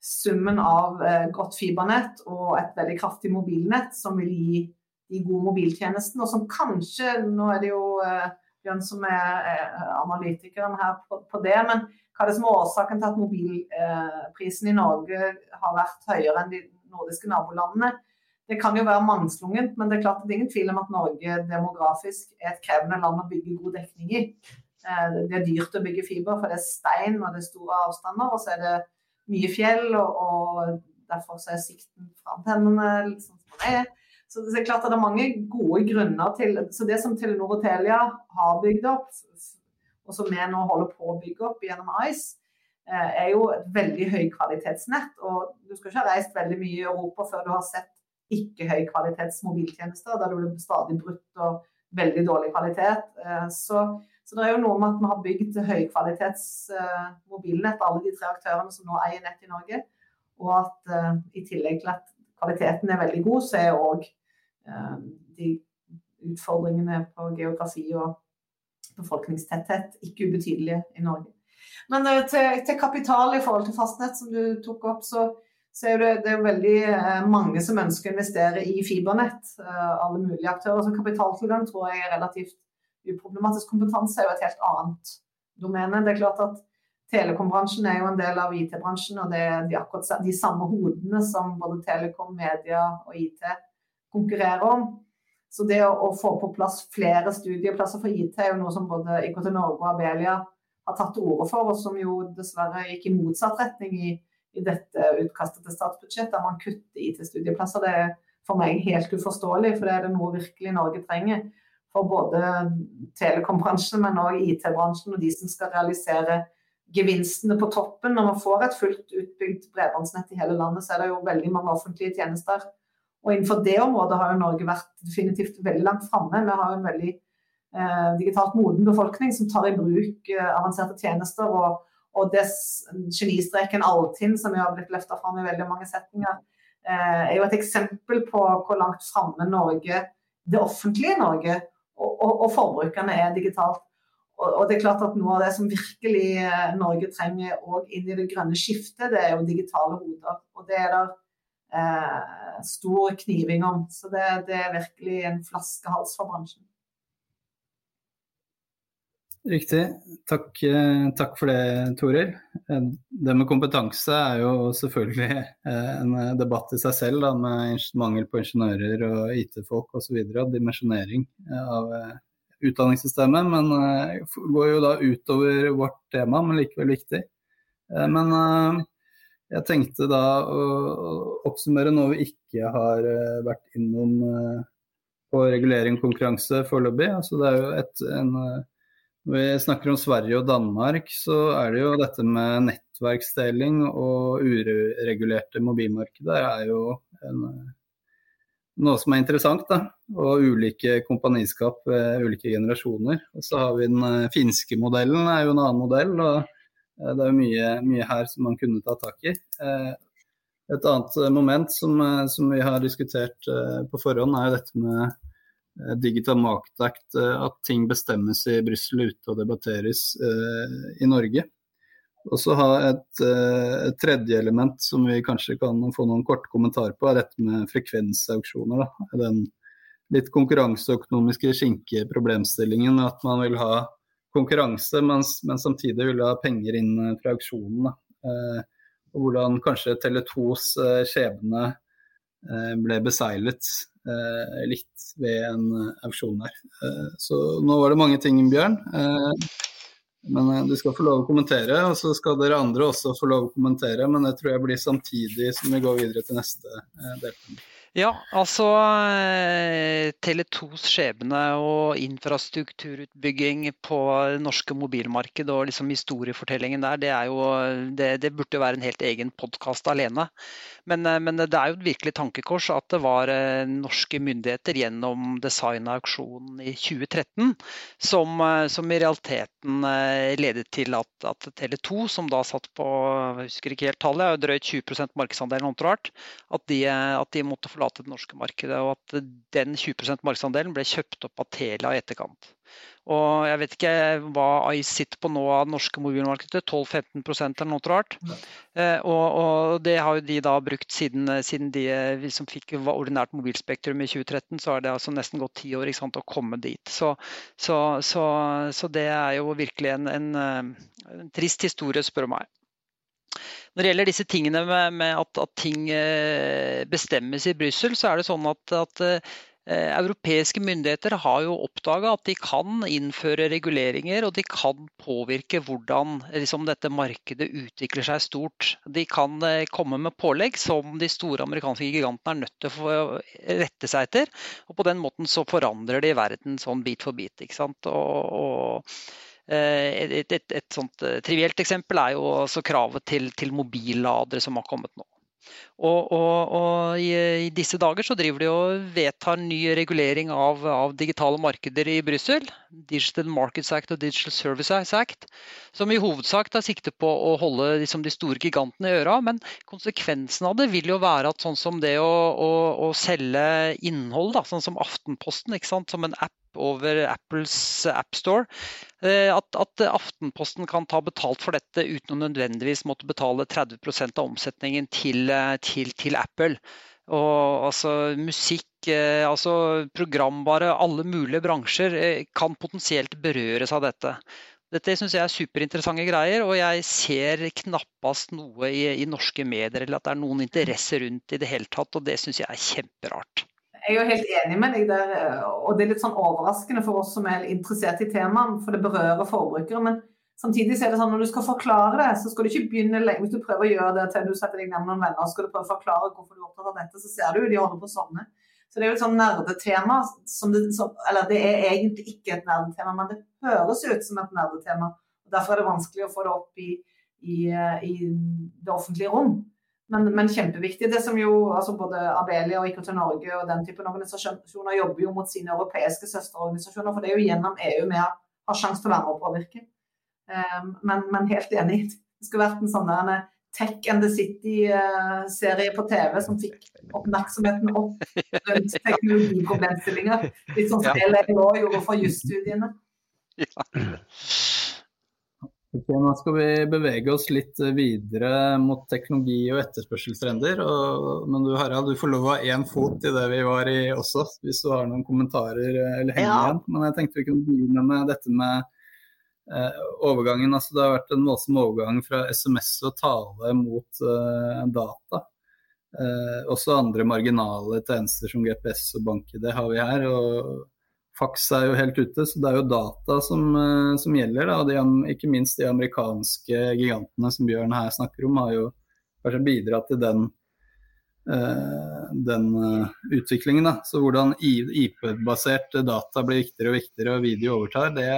summen av eh, godt fibernett og et veldig kraftig mobilnett som vil gi de gode mobiltjenestene, og som kanskje Nå er det jo eh, Bjørn som er eh, analytikeren her på, det, men hva er det som er årsaken til at mobilprisen i Norge har vært høyere enn de nordiske nabolandene? Det kan jo være mangslungent, men det er klart det er ingen tvil om at Norge demografisk er et krevende land å bygge god dekning i. Det er dyrt å bygge fiber, for det er stein og det er store avstander. Og så er det mye fjell, og, og derfor er sikten fra antennene liksom. Så det er klart at det er mange gode grunner til Så det som Telenor og Telia har bygd opp, og som vi nå holder på å bygge opp gjennom Ice, eh, er jo et veldig høykvalitetsnett. Og du skal ikke ha reist veldig mye i Europa før du har sett ikke høykvalitets mobiltjenester, der du blir stadig brutt og veldig dårlig kvalitet. Eh, så så det er jo noe med at vi har bygd høykvalitets uh, mobilnett, alle de tre aktørene som nå eier nett i Norge. Og at uh, i tillegg til at kvaliteten er veldig god, så er òg uh, eh, de utfordringene på geografi og befolkningstetthet ikke ubetydelige i Norge. Men til, til, kapital i forhold til fastnett, som du tok opp, så, så er det, det er veldig mange som ønsker å investere i fibernett. alle mulige aktører. Så kapitaltilgang tror jeg er relativt uproblematisk kompetanse er jo et helt annet domene. Det er klart at Telekombransjen er jo en del av IT-bransjen, og det er de, akkurat de samme hodene som både Telekom, media og IT konkurrerer om. Så det å, få på plass flere studieplasser for IT er jo noe som både IKT Norge og Abelia har tatt til orde for, og som jo dessverre gikk i motsatt retning i, i dette utkastet til statsbudsjett, der man kutter IT-studieplasser. Det er for meg helt uforståelig, for det er det noe virkelig Norge trenger for både telekombransjen, men òg IT-bransjen og de som skal realisere gevinstene på toppen. Når man får et fullt utbygd bredbåndsnett i hele landet, så er det jo veldig mange offentlige tjenester Og innenfor det området har jo Norge vært definitivt veldig langt framme. Vi har en veldig eh, digitalt moden befolkning som tar i bruk eh, avanserte tjenester. Og, og det genistreken Altinn, som jo har blitt løfta fram i veldig mange setninger, eh, er jo et eksempel på hvor langt framme Norge, det offentlige Norge og, og, forbrukerne er digitalt. Og, det er klart at Noe av det som virkelig eh, Norge trenger òg inn i det grønne skiftet, det er jo digitale hoder. Og det er der eh, stor kniving om. Så det, det, er virkelig en flaskehals for bransjen. Riktig. Takk, eh, takk for det, Toril. Eh, det med kompetanse er jo selvfølgelig en debatt i seg selv, da, med mangel på ingeniører og IT-folk osv. Dimensjonering av utdanningssystemet. Men det går jo da utover vårt tema, men likevel viktig. Men jeg tenkte da å oppsummere noe vi ikke har eh, vært innom eh, på regulering og konkurranse foreløpig. Altså det er jo et, en, eh, når vi snakker om Sverige og Danmark, så er det jo dette med nettverksdeling og uregulerte mobilmarkeder er jo en, noe som er interessant. da, Og ulike kompaniskap ved ulike generasjoner. Og så har vi den finske modellen, er jo en annen modell. og Eh, det er mye, mye, her som man kunne ta tak i. Eh, et annet moment som, eh, som vi har diskutert på forhånd, er jo dette med Digital Market Act, at ting bestemmes i Brussel ute og debatteres i Norge. Og så ha et, et, tredje element som vi kanskje kan få noen korte kommentarer på, er dette med frekvensauksjoner. Da. Den litt konkurranseøkonomiske skinkeproblemstillingen. At man vil ha konkurranse, men, men samtidig vil ha penger inn eh, fra auksjonen. Eh, og hvordan kanskje Tele2s eh, skjebne eh, ble beseilet eh, litt ved en eh, auksjon der. så nå var det mange ting, Bjørn. men du skal få lov å kommentere, og så skal dere andre også få lov å kommentere. Men det tror jeg blir samtidig som vi går videre til neste del. Ja, altså eh, Tele2s skjebne og infrastrukturutbygging på det norske mobilmarked og liksom historiefortellingen der, det, jo, det, det burde være en helt egen podkast alene. Men, eh, men, det er jo et virkelig tankekors at det var eh, norske myndigheter gjennom design av auksjonen i 2013 som, som, i realiteten ledet til at, at Tele2, som da satt på jeg husker ikke helt tallet, drøyt 20% markedsandel, at at de måtte få forlate det norske markedet, og at den 20% markedsandelen ble kjøpt opp av Telia i etterkant. Og jeg vet ikke hva Ice sitter på nå av det norske mobilmarkedet, 12-15% eller noe rart. Eh, og, og, det har jo de da brukt siden, siden de som fikk ordinært mobilspektrum i 2013, så har det altså nesten gått ti år sant, å komme dit. Så, så, så, så, det er jo virkelig en, en, en trist historie, spør du meg. Når det gjelder disse tingene med, med at, at, ting eh, bestemmes i Brussel, så er det sånn at, at eh, europeiske myndigheter har jo oppdaga at de kan innføre reguleringer og de kan påvirke hvordan liksom, dette markedet utvikler seg stort. De kan eh, komme med pålegg som de store amerikanske gigantene er nødt til å rette seg etter. Og på den måten så forandrer de verden sånn bit for bit. ikke sant? Og, og Eh, et, et, et, sånt eh, trivielt eksempel er jo også kravet til, til mobilladere som har kommet nå. Og, og, og i, i, disse dager så driver de og vedtar ny regulering av, av digitale markeder i Brussel. Digital Markets Act og Digital Services Act. Som i hovedsak tar sikte på å holde liksom, de store gigantene i øra. Men konsekvensen av det vil jo være at sånn som det å, å, å selge innhold, da, sånn som Aftenposten, som en app over Apples AppStore. Eh, at, at, Aftenposten kan ta betalt for dette uten å nødvendigvis måtte betale 30% av omsetningen til, eh, til, til Apple. Og altså musikk, eh, altså programvare, alle mulige bransjer kan potensielt berøres av dette. Dette syns jeg er superinteressante greier, og jeg ser knappast noe i, i norske medier eller at det er noen interesse rundt i det hele tatt, og det syns jeg er kjemperart. Jeg er jo helt enig med deg der, og det er litt sånn overraskende for oss som er interessert i temaet, for det berører forbrukere. Men samtidig er det sånn når du skal forklare det, så skal du ikke begynne lenge. Hvis du prøver å gjøre det til du setter deg ned med noen venner og skal du prøve å forklare hvorfor du er opptatt av dette, så ser du jo de holder på sånne. Så det er jo et sånn nerdetema som det, som, Eller det er egentlig ikke et nerdetema, men det høres ut som et nerdetema. Derfor er det vanskelig å få det opp i, i, i det offentlige rom. Men, men, kjempeviktig. Det som jo, altså Både Abelia og IKT Norge og den typen organisasjoner jobber jo mot sine europeiske søsterorganisasjoner. For det er jo gjennom EU vi har, har sjanse til å være med og påvirke. Um, men, men, helt enig. Det skulle vært en sånn der Tech and the City-serie på TV som fikk oppmerksomheten opp rundt teknologiproblemstillinger. Litt sånn som ja. LLO gjorde for jusstudiene. Ja. Ok, Nå skal vi bevege oss litt videre mot teknologi og etterspørselstrender. Og, men du Harald, du får lov å ha én fot i det vi var i også, hvis du har noen kommentarer eller henger ja. igjen. Men jeg tenkte vi kunne begynne med dette med eh, overgangen. Altså, det har vært en voldsom overgang fra SMS og tale mot eh, data. Eh, også andre marginale tjenester som GPS og bank-ID har vi her. og Fax er jo helt ute, så det er jo data som, eh, som gjelder. Da. De, ikke minst de amerikanske gigantene som Bjørn her snakker om, har jo kanskje bidratt til den, uh, den uh, utviklingen. Da. Så hvordan IP-basert data blir viktigere og viktigere og video overtar, det,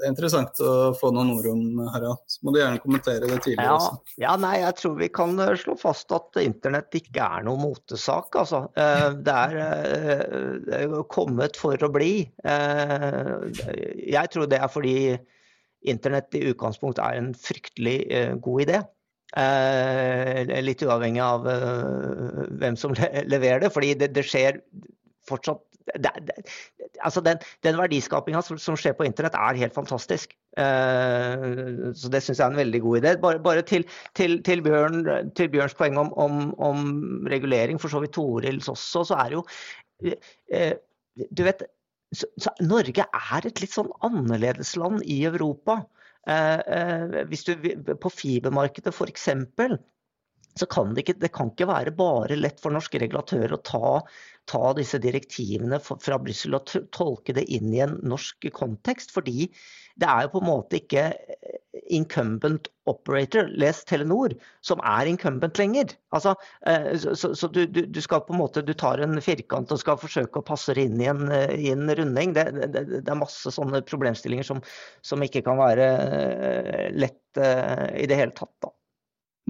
det er interessant å få noen ord om, Harald. Så må du gjerne kommentere det tidligere ja, også. Ja, nei, jeg tror vi kan eh, slå fast at internett ikke er noen motesak. Altså. Eh, det er eh, kommet for å bli. Jeg tror det er fordi internett i utgangspunktet er en fryktelig god idé. Litt uavhengig av hvem som leverer det, fordi det, det skjer fortsatt det, det, altså den, den verdiskapinga som, som, skjer på internett, er helt fantastisk. Uh, så det syns jeg er en veldig god idé. Bare, bare til, til, til, Bjørn, til, Bjørns poeng om, om, om, regulering, for så vidt Torils også, så er jo uh, Du vet, så, så Norge er et litt sånn annerledesland i Europa. Uh, hvis du, på fibermarkedet f.eks så kan det, ikke, det kan ikke være bare lett for norske regulatører å ta ta disse direktivene fra Brussel og tolke det inn i en norsk kontekst. Fordi det er jo på en måte ikke eh, incumbent operator, les Telenor, som er incumbent lenger. Altså, eh, så, så du, du, skal på en måte, du tar en firkant og skal forsøke å passe det inn i en, eh, i en runding. Det, det, det, er masse sånne problemstillinger som, som ikke kan være lett i det hele tatt. da.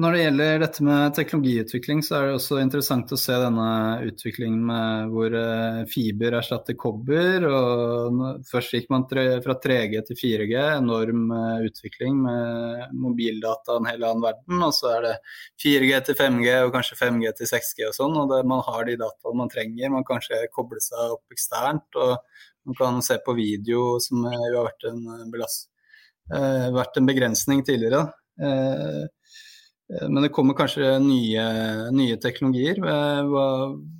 Når det gjelder dette med teknologiutvikling, så er det også interessant å se denne utviklingen med hvor eh, fiber erstatter kobber. og Først gikk man fra 3G til 4G, enorm eh, utvikling med mobildata en hel annen verden. Og så er det 4G til 5G og kanskje 5G til 6G og sånn. og det, Man har de dataene man trenger. Man kan kanskje koble seg opp eksternt. og Man kan se på video, som jo har vært en, belast, vært en begrensning tidligere. Eh, men det kommer kanskje nye, nye teknologier. Eh, hva,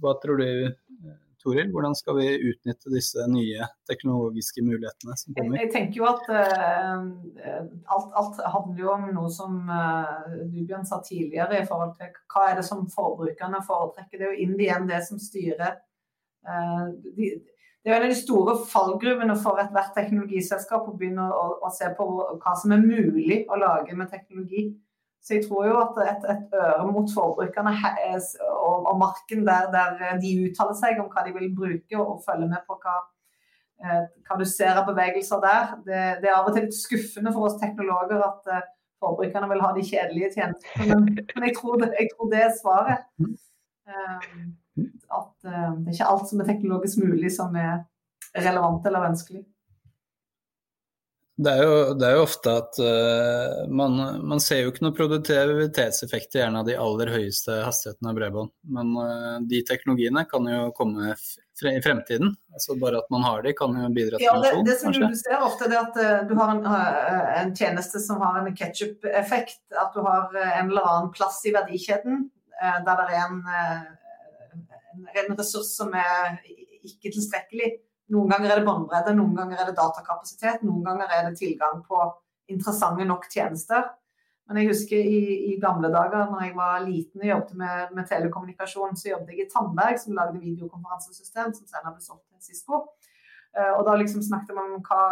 hva, tror du, eh, Toril? Hvordan skal vi utnytte disse nye teknologiske mulighetene som kommer? Jeg, jeg tenker jo at uh, alt, alt, handler jo om noe som uh, Bjørn sa tidligere i forhold til hva er det som forbrukerne foretrekker. Det er jo inn igjen det som styrer uh, de, det er en av de store fallgruvene for ethvert teknologiselskap å begynne å, å, se på hva som er mulig å lage med teknologi. Så jeg tror jo at et, et øre mot forbrukerne og, og marken der, der, de uttaler seg om hva de vil bruke, og følge med på hva, eh, hva du ser av bevegelser der. Det, det, er av og til litt skuffende for oss teknologer at uh, forbrukerne vil ha de kjedelige tjenestene, men, men jeg, tror det, jeg, tror det, er svaret. At det er ikke alt som er teknologisk mulig som er relevant eller ønskelig. Det er, jo, det er jo, ofte at uh, man, man, ser jo ikke noen produktivitetseffekter gjerne av de aller høyeste hastighetene av bredbånd. Men uh, de teknologiene kan jo komme i fremtiden. Altså Bare at man har de kan jo bidra til ja, det, det som du ser ofte, er at uh, du har en, en, tjeneste som har en ketsjup-effekt. At du har en eller annen plass i verdikjeden der det er en, en ressurs som er ikke tilstrekkelig. Noen ganger er det båndbredde, noen ganger er det datakapasitet, noen ganger er det tilgang på interessante nok tjenester. Men jeg husker i, i gamle dager når jeg var liten og jobbet med, med, telekommunikasjon, så jobbet jeg i Tandberg, som lagde videokonferansesystem, som senere ble solgt til Cisco. Uh, og da liksom snakket man om hva,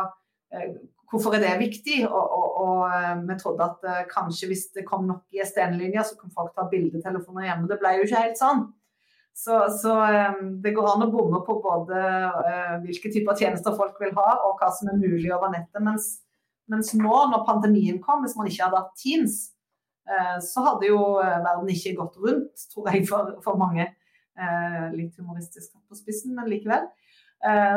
uh, hvorfor er det viktig. Og, og, og uh, vi trodde at kanskje hvis det kom nok ISDN-linjer, så kunne folk ta bildetelefoner hjemme. Det ble jo ikke helt sånn. Så, så um, det går an å bomme på både uh, hvilke typer tjenester folk vil ha, og hva som er mulig over nettet. Mens, mens nå, når pandemien kom, hvis man ikke hadde hatt Teams, så hadde jo verden ikke gått rundt, tror jeg, for, for mange. Litt humoristisk på spissen, men likevel.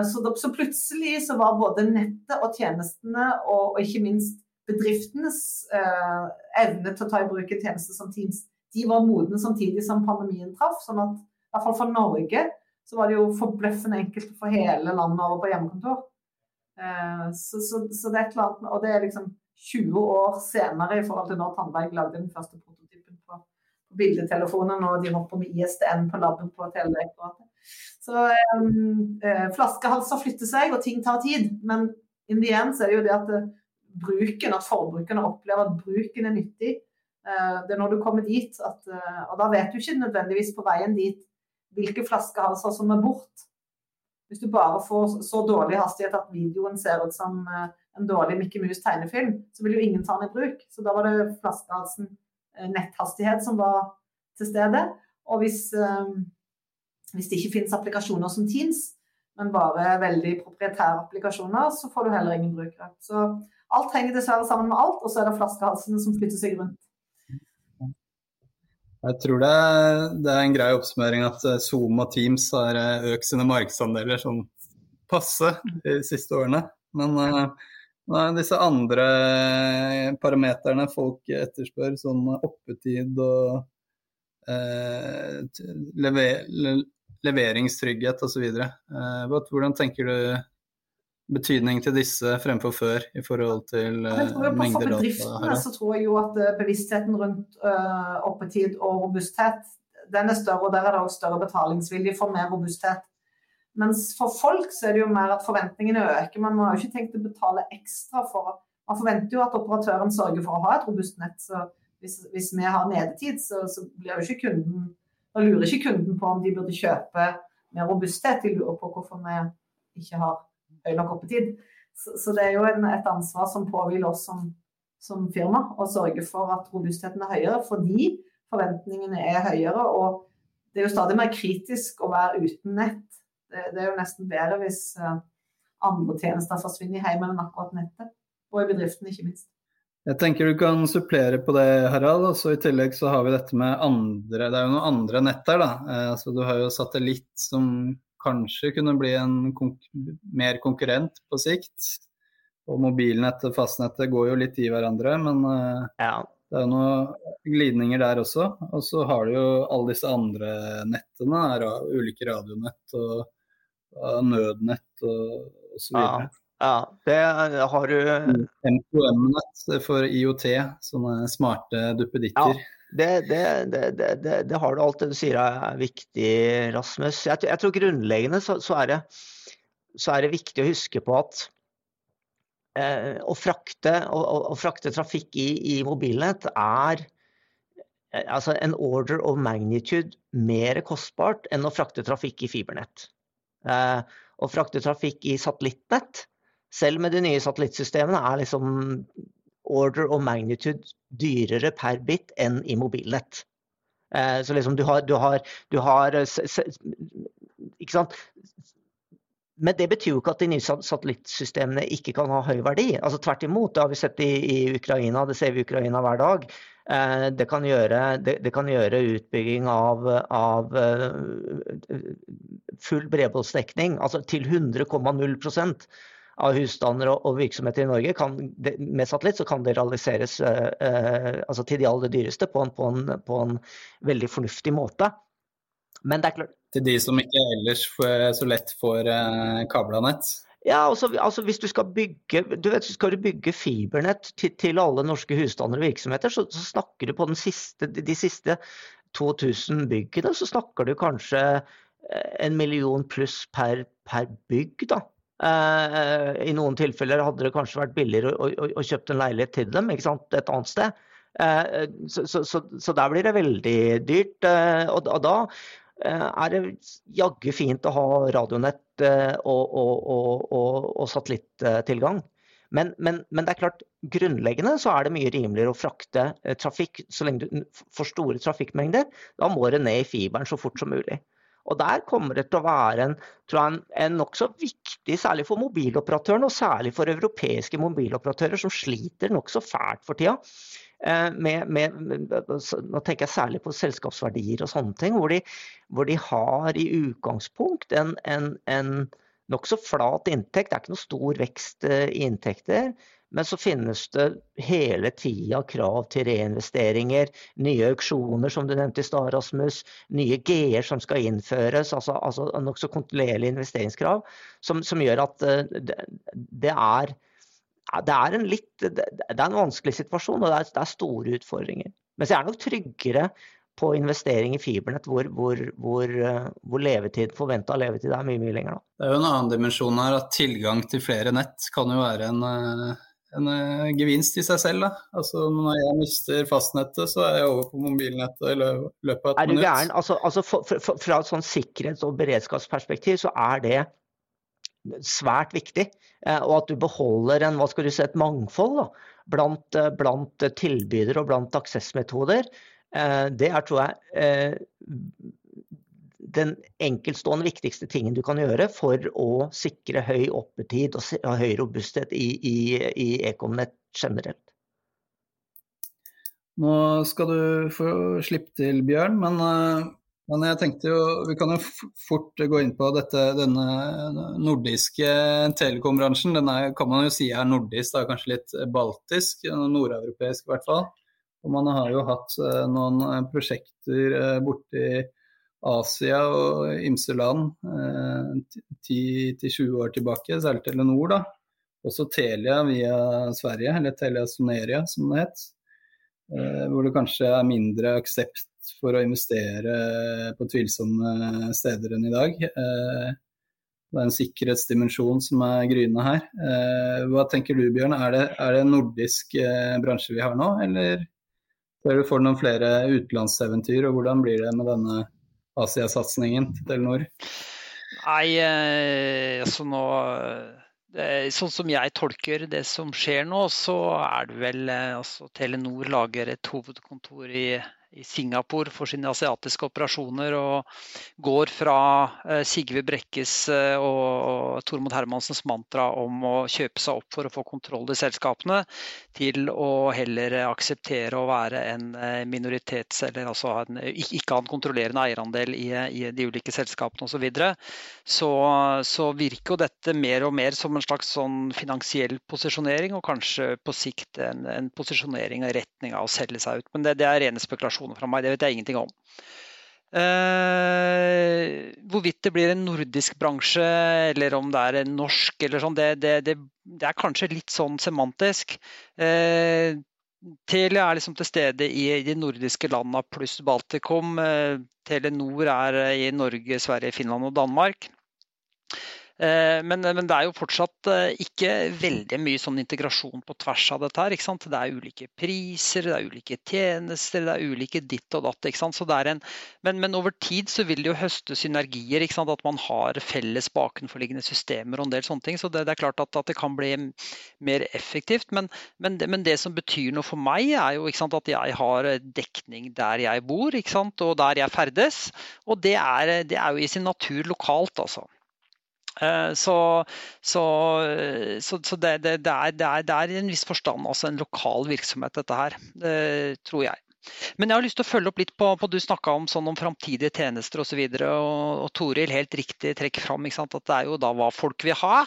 Så, så, plutselig så var både nettet og tjenestene, og, og ikke minst bedriftenes evne til å ta i bruk en tjeneste som Teams, de var modne samtidig som pandemien traff. sånn at i hvert fall for Norge så var det jo forbløffende enkelt å få hele landet over på hjemmekontor. Eh, så, så, så, det er et eller annet, Og det er liksom 20 år senere i forhold til når Tandberg lagde den første prototypen på, på bildetelefonen, og de hopper med ISDN på laben på Teledirektoratet. Så um, flaskehalser flytter seg, og ting tar tid. Men in the end så er det jo det at bruken, at forbrukerne opplever at bruken er nyttig. Det er når du kommer dit at Og da vet du ikke nødvendigvis på veien dit hvilke flaskehalser som er bort. Hvis du bare får så dårlig hastighet at videoen ser ut som eh, en dårlig Mickey Mouse tegnefilm, så vil jo ingen ta den i bruk. Så da var det flaskehalsen eh, netthastighet som var til stede. Og hvis, eh, hvis det ikke finnes applikasjoner som Teams, men bare veldig proprietære applikasjoner, så får du heller ingen brukere. Så alt henger dessverre sammen med alt, og så er det flaskehalsene som flytter seg rundt. Jeg tror det er, det er, en grei oppsummering at eh, Zoom og Teams har eh, økt sine markedsandeler sånn passe de siste årene. Men uh, disse andre parameterne folk etterspør, sånn oppetid og uh, lever, leveringstrygghet osv. Uh, hvordan tenker du betydning til disse fremfor før i forhold til uh, mengder data? For bedriftene så tror jeg jo at uh, bevisstheten rundt uh, oppetid og robusthet den er større, og der er det også større betalingsvilje for mer robusthet. Mens for folk så er det jo mer at forventningene øker. Man har jo ikke tenkt å betale ekstra for Man forventer jo at operatøren sørger for å ha et robust nett. så Hvis, hvis vi har nedetid, så, så blir jo ikke kunden Da lurer ikke kunden på om de burde kjøpe mer robusthet. De lurer på hvorfor vi ikke har høy nok oppetid. Så, så, det er jo en, et ansvar som påhviler oss som, som, firma å sørge for at robustheten er høyere, fordi forventningene er høyere. Og det er jo stadig mer kritisk å være uten nett. Det, det er jo nesten bedre hvis uh, andre tjenester forsvinner i heimen enn akkurat nettet. Og i bedriften, ikke minst. Jeg tenker du kan supplere på det, Harald. Altså, I tillegg så har vi dette med andre Det er jo noen andre nett der, da. Eh, altså, du har jo satellitt som kanskje kunne bli en konk mer konkurrent på sikt. Og mobilnettet og fastnettet går jo litt i hverandre, men uh, ja. det er jo noen glidninger der også. Og så har du jo alle disse andre nettene, ulike radionett og, og nødnett og osv. Ja. ja, det har du M2M-nett for IOT, sånne smarte duppeditter. Ja. Det, det, det, det, har du alt det du sier er viktig, Rasmus. Jeg, jeg tror grunnleggende så, så, er så, er det, viktig å huske på at eh, å, frakte, å, å, frakte, trafikk i, i mobilnett er eh, altså en order of magnitude mer kostbart enn å frakte trafikk i fibernett. Eh, å frakte trafikk i satellittnett, selv med de nye satellittsystemene, er liksom order of magnitude dyrere per bit enn i mobilnett. Eh, så liksom du har, du har, du har eh, Ikke sant. Men det betyr jo ikke at de nye satellittsystemene ikke kan ha høy verdi. Altså Tvert imot, det har vi sett i, i Ukraina, det ser vi i Ukraina hver dag. Eh, det kan gjøre, det, det kan gjøre utbygging av, av full bredbåndsdekning altså til 100,0 av husstander og, og, virksomheter i Norge kan, med satellitt, så kan det realiseres eh, eh, altså til de aller dyreste på en, på, en, på en, veldig fornuftig måte. Men det er klart Til de som ikke ellers så lett får eh, kabla nett? Ja, altså, altså, hvis du skal bygge du vet, skal du bygge fibernett til, til alle norske husstander og virksomheter, så, så snakker du på siste, de siste 2000 byggene, så snakker du kanskje en million pluss per, per bygg. da. Uh, I noen tilfeller hadde det kanskje vært billigere å, å, å kjøpe en leilighet til dem et annet sted. Uh, så, så, så, der blir det veldig dyrt. Og, da er det jaggu fint å ha radionett og, og satellittilgang. Men, men, men, det er klart, grunnleggende så er det mye rimeligere å frakte trafikk så lenge du får store trafikkmengder. Da må det ned i fiberen så fort som mulig. Og Der kommer det til å være en, en, en nokså viktig, særlig for mobiloperatørene, og særlig for europeiske mobiloperatører som sliter nokså fælt for tida. Med, med, nå tenker jeg særlig på selskapsverdier og sånne ting, hvor de, hvor de har i utgangspunkt en, en, en nokså flat inntekt. Det er ikke noe stor vekst i inntekter. Men så finnes det hele tida krav til reinvesteringer, nye auksjoner som du nevnte i stad, Rasmus, nye G-er som skal innføres, altså, altså nokså kontinuerlige investeringskrav, som, som, gjør at eh, det, det, er, det, er litt, det er en vanskelig situasjon, og det er, det er store utfordringer. Mens jeg er nok tryggere på investering i fibernett, hvor, hvor, hvor, eh, hvor levetid, forventa levetid er mye mye lenger. Da. Det er jo en annen dimensjon her, at tilgang til flere nett kan jo være en eh, en uh, gevinst i seg selv. Da. Altså, når jeg mister fastnettet, så er jeg over på mobilnettet i løpet av et er du Gæren? Altså, altså for, for, fra et sånn sikkerhets- og beredskapsperspektiv så er det svært viktig. Uh, og at du beholder en, hva skal du si, et mangfold da, blant, uh, blant tilbydere og blant aksessmetoder. det er, tror jeg, den enkeltstående viktigste tingen du kan gjøre for å sikre høy oppetid og høy robusthet i, i, i Ekomnett generelt. Nå skal du få slippe til, Bjørn, men, eh, men, jeg tenkte jo vi kan jo fort gå inn på dette, denne nordiske telekombransjen. Den er, kan man jo si er nordisk, da, kanskje litt baltisk, nordeuropeisk i hvert fall. Og man har jo hatt eh, noen prosjekter eh, borti Asia og ymse land 10-20 eh, år tilbake, særlig Telenor. da. Også Telia via Sverige, eller Telia Soneria som det het. Eh, hvor det kanskje er mindre aksept for å investere på tvilsomme steder enn i dag. Eh, det er en sikkerhetsdimensjon som er gryende her. Hva tenker du Bjørn, er det, er det en nordisk bransje vi har nå, eller får du noen flere utenlandseventyr, og hvordan blir det med denne Asia-satsingen til Telenor? Nei, eh, altså nå Sånn som jeg tolker det som skjer nå, så er det vel eh, altså Telenor lager et hovedkontor i i Singapore for sine asiatiske operasjoner. Og går fra eh, Sigve Brekkes eh, og Tormod Hermansens mantra om å kjøpe seg opp for å få kontroll i selskapene, til å heller akseptere å være en eh, minoritets- eller altså en, ikke ha en kontrollerende eierandel i, i de ulike selskapene osv. Så, videre. så så virker jo dette mer og mer som en slags sånn finansiell posisjonering, og kanskje på sikt en, en posisjonering i retning av å selge seg ut. Men det, det er rene spekulasjoner informasjoner fra meg. Det vet jeg ingenting om. Eh, hvorvidt det blir en nordisk bransje eller om det er en norsk, eller sånn, det, det, det, det er kanskje litt sånn semantisk. Eh, Telia er liksom til stede i de nordiske landene pluss Baltikum. Eh, Telenor er i Norge, Sverige, Finland og Danmark. Eh, men, men, det er jo fortsatt eh, ikke veldig mye sånn integrasjon på tvers av dette. her, ikke sant? Det er ulike priser, det er ulike tjenester, det er ulike ditt og datt. ikke sant? Så det er en, men, men over tid så vil det jo høste synergier. ikke sant? At man har felles bakenforliggende systemer og en del sånne ting. Så det, det er klart at, at, det kan bli mer effektivt. Men, men, men, det som betyr noe for meg, er jo ikke sant, at jeg har dekning der jeg bor ikke sant? og der jeg ferdes. Og det er, det er jo i sin natur lokalt, altså. Eh, så, så, så, så det, det, det, er, det, er, det, er, i en viss forstand også en lokal virksomhet, dette her. Det tror jeg. Men jeg har lyst til å følge opp litt på, på du snakka om, sånn om framtidige tjenester osv. Og, og, og Toril helt riktig trekker fram at det er jo da hva folk vil ha.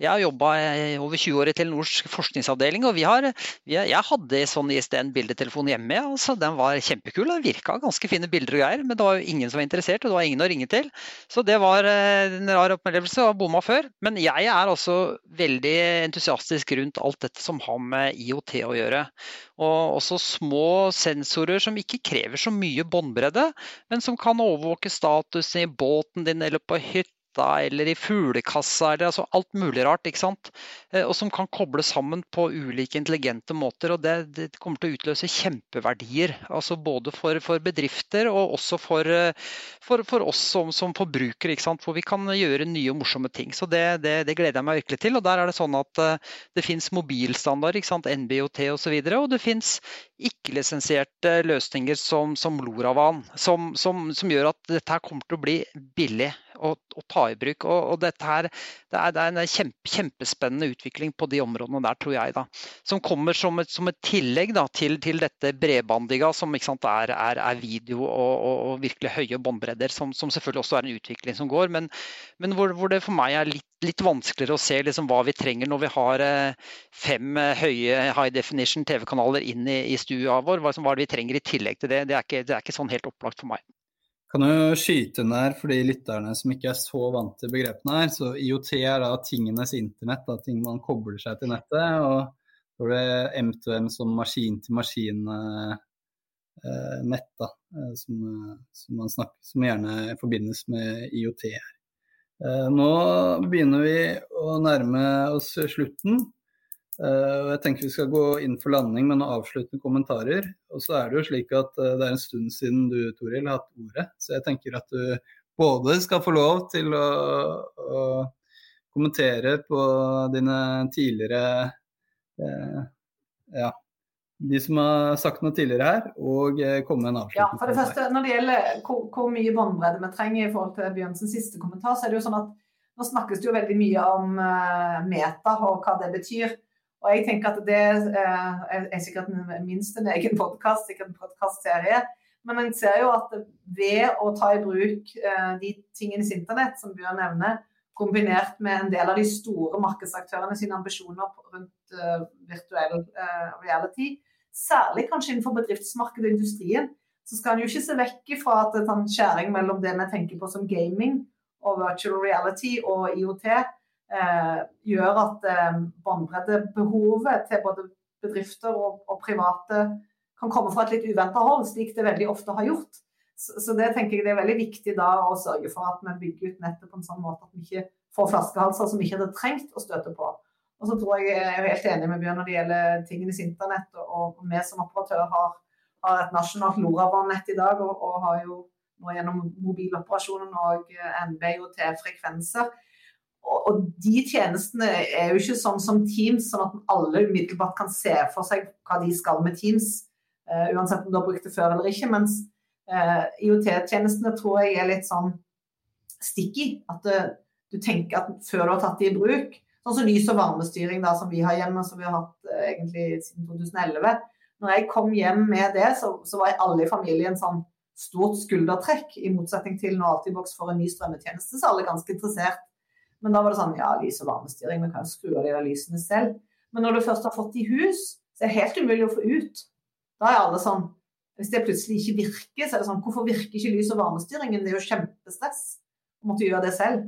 Jeg har jobba over 20 år i Telenors forskningsavdeling, og vi har, vi jeg hadde sånn ISDN-bildetelefon hjemme. Altså, den var kjempekul, den virka ganske fine bilder og greier, men det var jo ingen som var interessert, og det var ingen å ringe til. Så det var eh, en rar opplevelse, og bomma før. Men jeg er også veldig entusiastisk rundt alt dette som har med IOT å gjøre. Og også små sensorer som ikke krever så mye båndbredde, men som kan overvåke statusen i båten din eller på hytta eller i fuglekassa eller altså alt mulig rart. ikke sant? Eh, og som kan kobles sammen på ulike intelligente måter. og Det, det kommer til å utløse kjempeverdier. altså Både for, for bedrifter og også for, eh, for, for oss som, som forbrukere. Hvor vi kan gjøre nye og morsomme ting. Så det, det, det, gleder jeg meg virkelig til. og Der er det sånn at eh, det finnes mobilstandard, ikke sant? NBOT osv. Og, så videre, og det finnes ikke-lisensierte løsninger som, som Loravan, som, som, som gjør at dette kommer til å bli billig å, å ta i bruk. Og, og dette her, det er, det er en kjempe, kjempespennende utvikling på de områdene der, tror jeg. da, Som kommer som et, som et tillegg da, til, til, dette bredbandiga, som sant, er, er, er, video og, og, og virkelig høye båndbredder, som, som, selvfølgelig også er en utvikling som går. Men, men hvor, hvor, det for meg er litt, litt vanskeligere å se liksom, hva vi trenger når vi har eh, fem eh, høye high definition TV-kanaler inn i, i stua vår. Hva, hva er det vi trenger i tillegg til det? Det er ikke, det er ikke sånn helt opplagt for meg. Kan jo skyte inn der for de lytterne som ikke er så vant til begrepene her. Så IOT er da tingenes internett, da, ting man kobler seg til nettet. Og så er det M2M som maskin-til-maskin-nett, da, eh, som, som, snakker, som gjerne forbindes med IOT her. Eh, nå begynner vi å nærme oss slutten. Uh, jeg tenker vi skal gå inn for landing med noen avsluttende kommentarer. Og så er det jo slik at uh, det er en stund siden du, Toril, har hatt ordet. Så jeg tenker at du både skal få lov til å, å kommentere på dine tidligere uh, Ja, de som har sagt noe tidligere her, og komme med en avslutning. Ja, for det første, Når det gjelder hvor, hvor mye båndbredde vi trenger i forhold til Bjørnsens siste kommentar, så er det jo sånn at nå snakkes det jo veldig mye om meta og hva det betyr. Og jeg tenker at det eh, er sikkert minst en egen podkast, sikkert en podkastserie. Men jeg ser jo at ved å ta i bruk eh, de tingene i internett som Bjørn nevner, kombinert med en del av de store markedsaktørene sine ambisjoner rundt uh, virtuell reality, særlig kanskje innenfor bedriftsmarkedet og industrien, så skal en jo ikke se vekk fra at en skjæring mellom det vi tenker på som gaming og virtual reality og IOT, eh, gjør at eh, båndbreddebehovet til både bedrifter og, og, private kan komme fra et litt uventa hold, slik det veldig ofte har gjort. Så, så, det tenker jeg det er veldig viktig da å sørge for at vi bygger ut nettet på en sånn måte at vi ikke får flaskehalser som vi ikke hadde trengt å støte på. Og så tror jeg jeg er helt enig med Bjørn når det gjelder tingenes internett. Og, og vi som operatør har, har et nasjonalt LoRaWAN-nett i dag, og, og, har jo nå gjennom mobiloperasjonen og NB-IoT-frekvenser og de tjenestene er jo ikke sånn som Teams, sånn at alle umiddelbart kan se for seg hva de skal med Teams, uh, uansett om du har brukt det før eller ikke. Mens uh, IOT-tjenestene tror jeg er litt sånn sticky. At uh, du tenker at før du har tatt de i bruk, sånn som lys- og varmestyring da, som vi har hjemme, som vi har hatt egentlig siden 2011. Når jeg kom hjem med det, så, så var alle i familien sånn stort skuldertrekk, i motsetning til når Altibox får en ny strømmetjeneste, så er alle ganske interessert men da var det sånn ja, lys- og varmestyring, vi kan skru av de der lysene selv. Men når du først har fått i hus, så er det helt umulig å få ut. Da er alle sånn Hvis det plutselig ikke virker, så er det sånn Hvorfor virker ikke lys- og varmestyringen? Det er jo kjempestress å måtte gjøre det selv.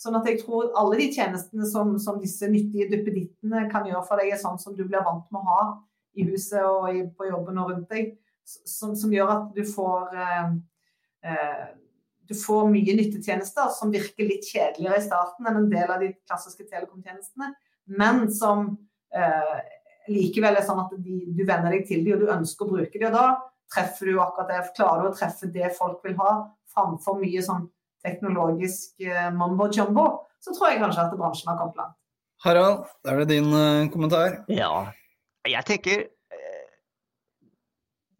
Sånn at jeg tror alle de tjenestene som, som disse nyttige duppedittene kan gjøre for deg, er sånn som du blir vant med å ha i huset og i, på jobben og rundt deg. Som, som gjør at du får eh, eh, du får mye nyttetjenester som virker litt kjedeligere i starten enn en del av de klassiske telekomtjenestene, men som eh, likevel er sånn at de, du venner deg til dem og du ønsker å bruke dem. Og da treffer du akkurat det, klarer du å treffe det folk vil ha, framfor mye sånn teknologisk eh, mambo jumbo, så tror jeg kanskje at bransjen har kommet langt. Harald, da er det din eh, kommentar. Ja, jeg tenker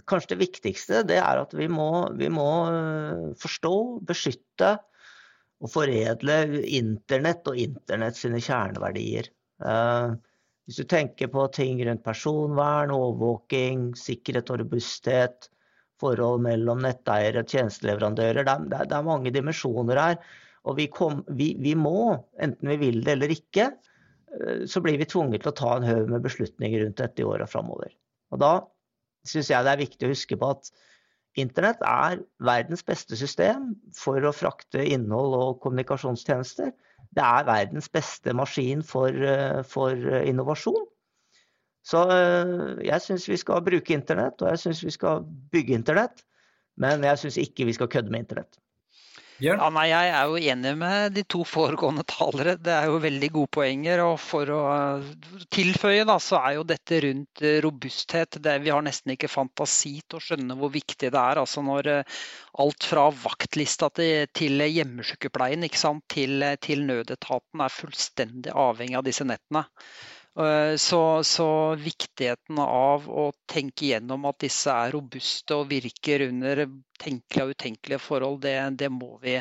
kanskje det viktigste det er at vi må, vi må eh, forstå, beskytte og foredle internett og internett sine kjerneverdier. Uh, hvis du tenker på ting rundt personvern, overvåking, sikkerhet og robusthet, forhold mellom netteiere og tjenesteleverandører, det er, det er, mange dimensjoner her. Og vi, kom, vi, vi, må, enten vi vil det eller ikke, uh, så blir vi tvunget til å ta en haug med beslutninger rundt dette i åra framover. Og da syns jeg det er viktig å huske på at Internett er verdens beste system for å frakte innhold og kommunikasjonstjenester. Det er verdens beste maskin for, eh, for innovasjon. Så eh, jeg syns vi skal bruke internett, og jeg syns vi skal bygge internett. Men jeg syns ikke vi skal kødde med internett. Ja, nei, jeg er jo enig med de to foregående talere. Det er jo veldig gode poenger. og For å tilføye, da, så er jo dette rundt eh, robusthet det, Vi har nesten ikke fantasi til å skjønne hvor viktig det er. altså Når eh, alt fra vaktlista til, til hjemmesykepleien til, til nødetaten er fullstendig avhengig av disse nettene. Eh, så, så, viktigheten av å tenke gjennom at disse er robuste og virker under tenkelige og utenkelige forhold, det, det må vi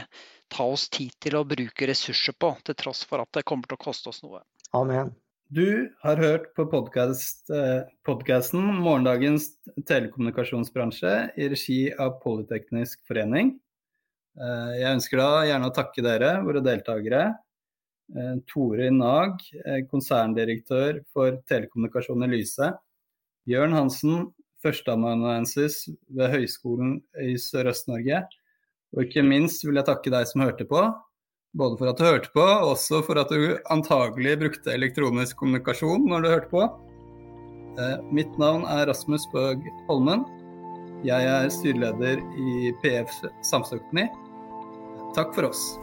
ta oss tid til å bruke ressurser på, til tross for at det kommer til å koste oss noe. Amen. Du har hørt på podkasten podcast, 'Morgendagens telekommunikasjonsbransje' i regi av Politeknisk forening. Eh, jeg ønsker da gjerne å takke dere, våre deltakere. Eh, Tore Nag, eh, konserndirektør for telekommunikasjon i Lyse. Bjørn Hansen, førsteamanuensis ved Høgskolen i Sørøst-Norge. Og ikke minst vil jeg takke deg som hørte på. Både for at du hørte på, og også for at du antagelig brukte elektronisk kommunikasjon når du hørte på. Eh, mitt navn er Rasmus Bøg Holmen. Jeg er styreleder i PF Samfunnsøkonomi. Takk for oss.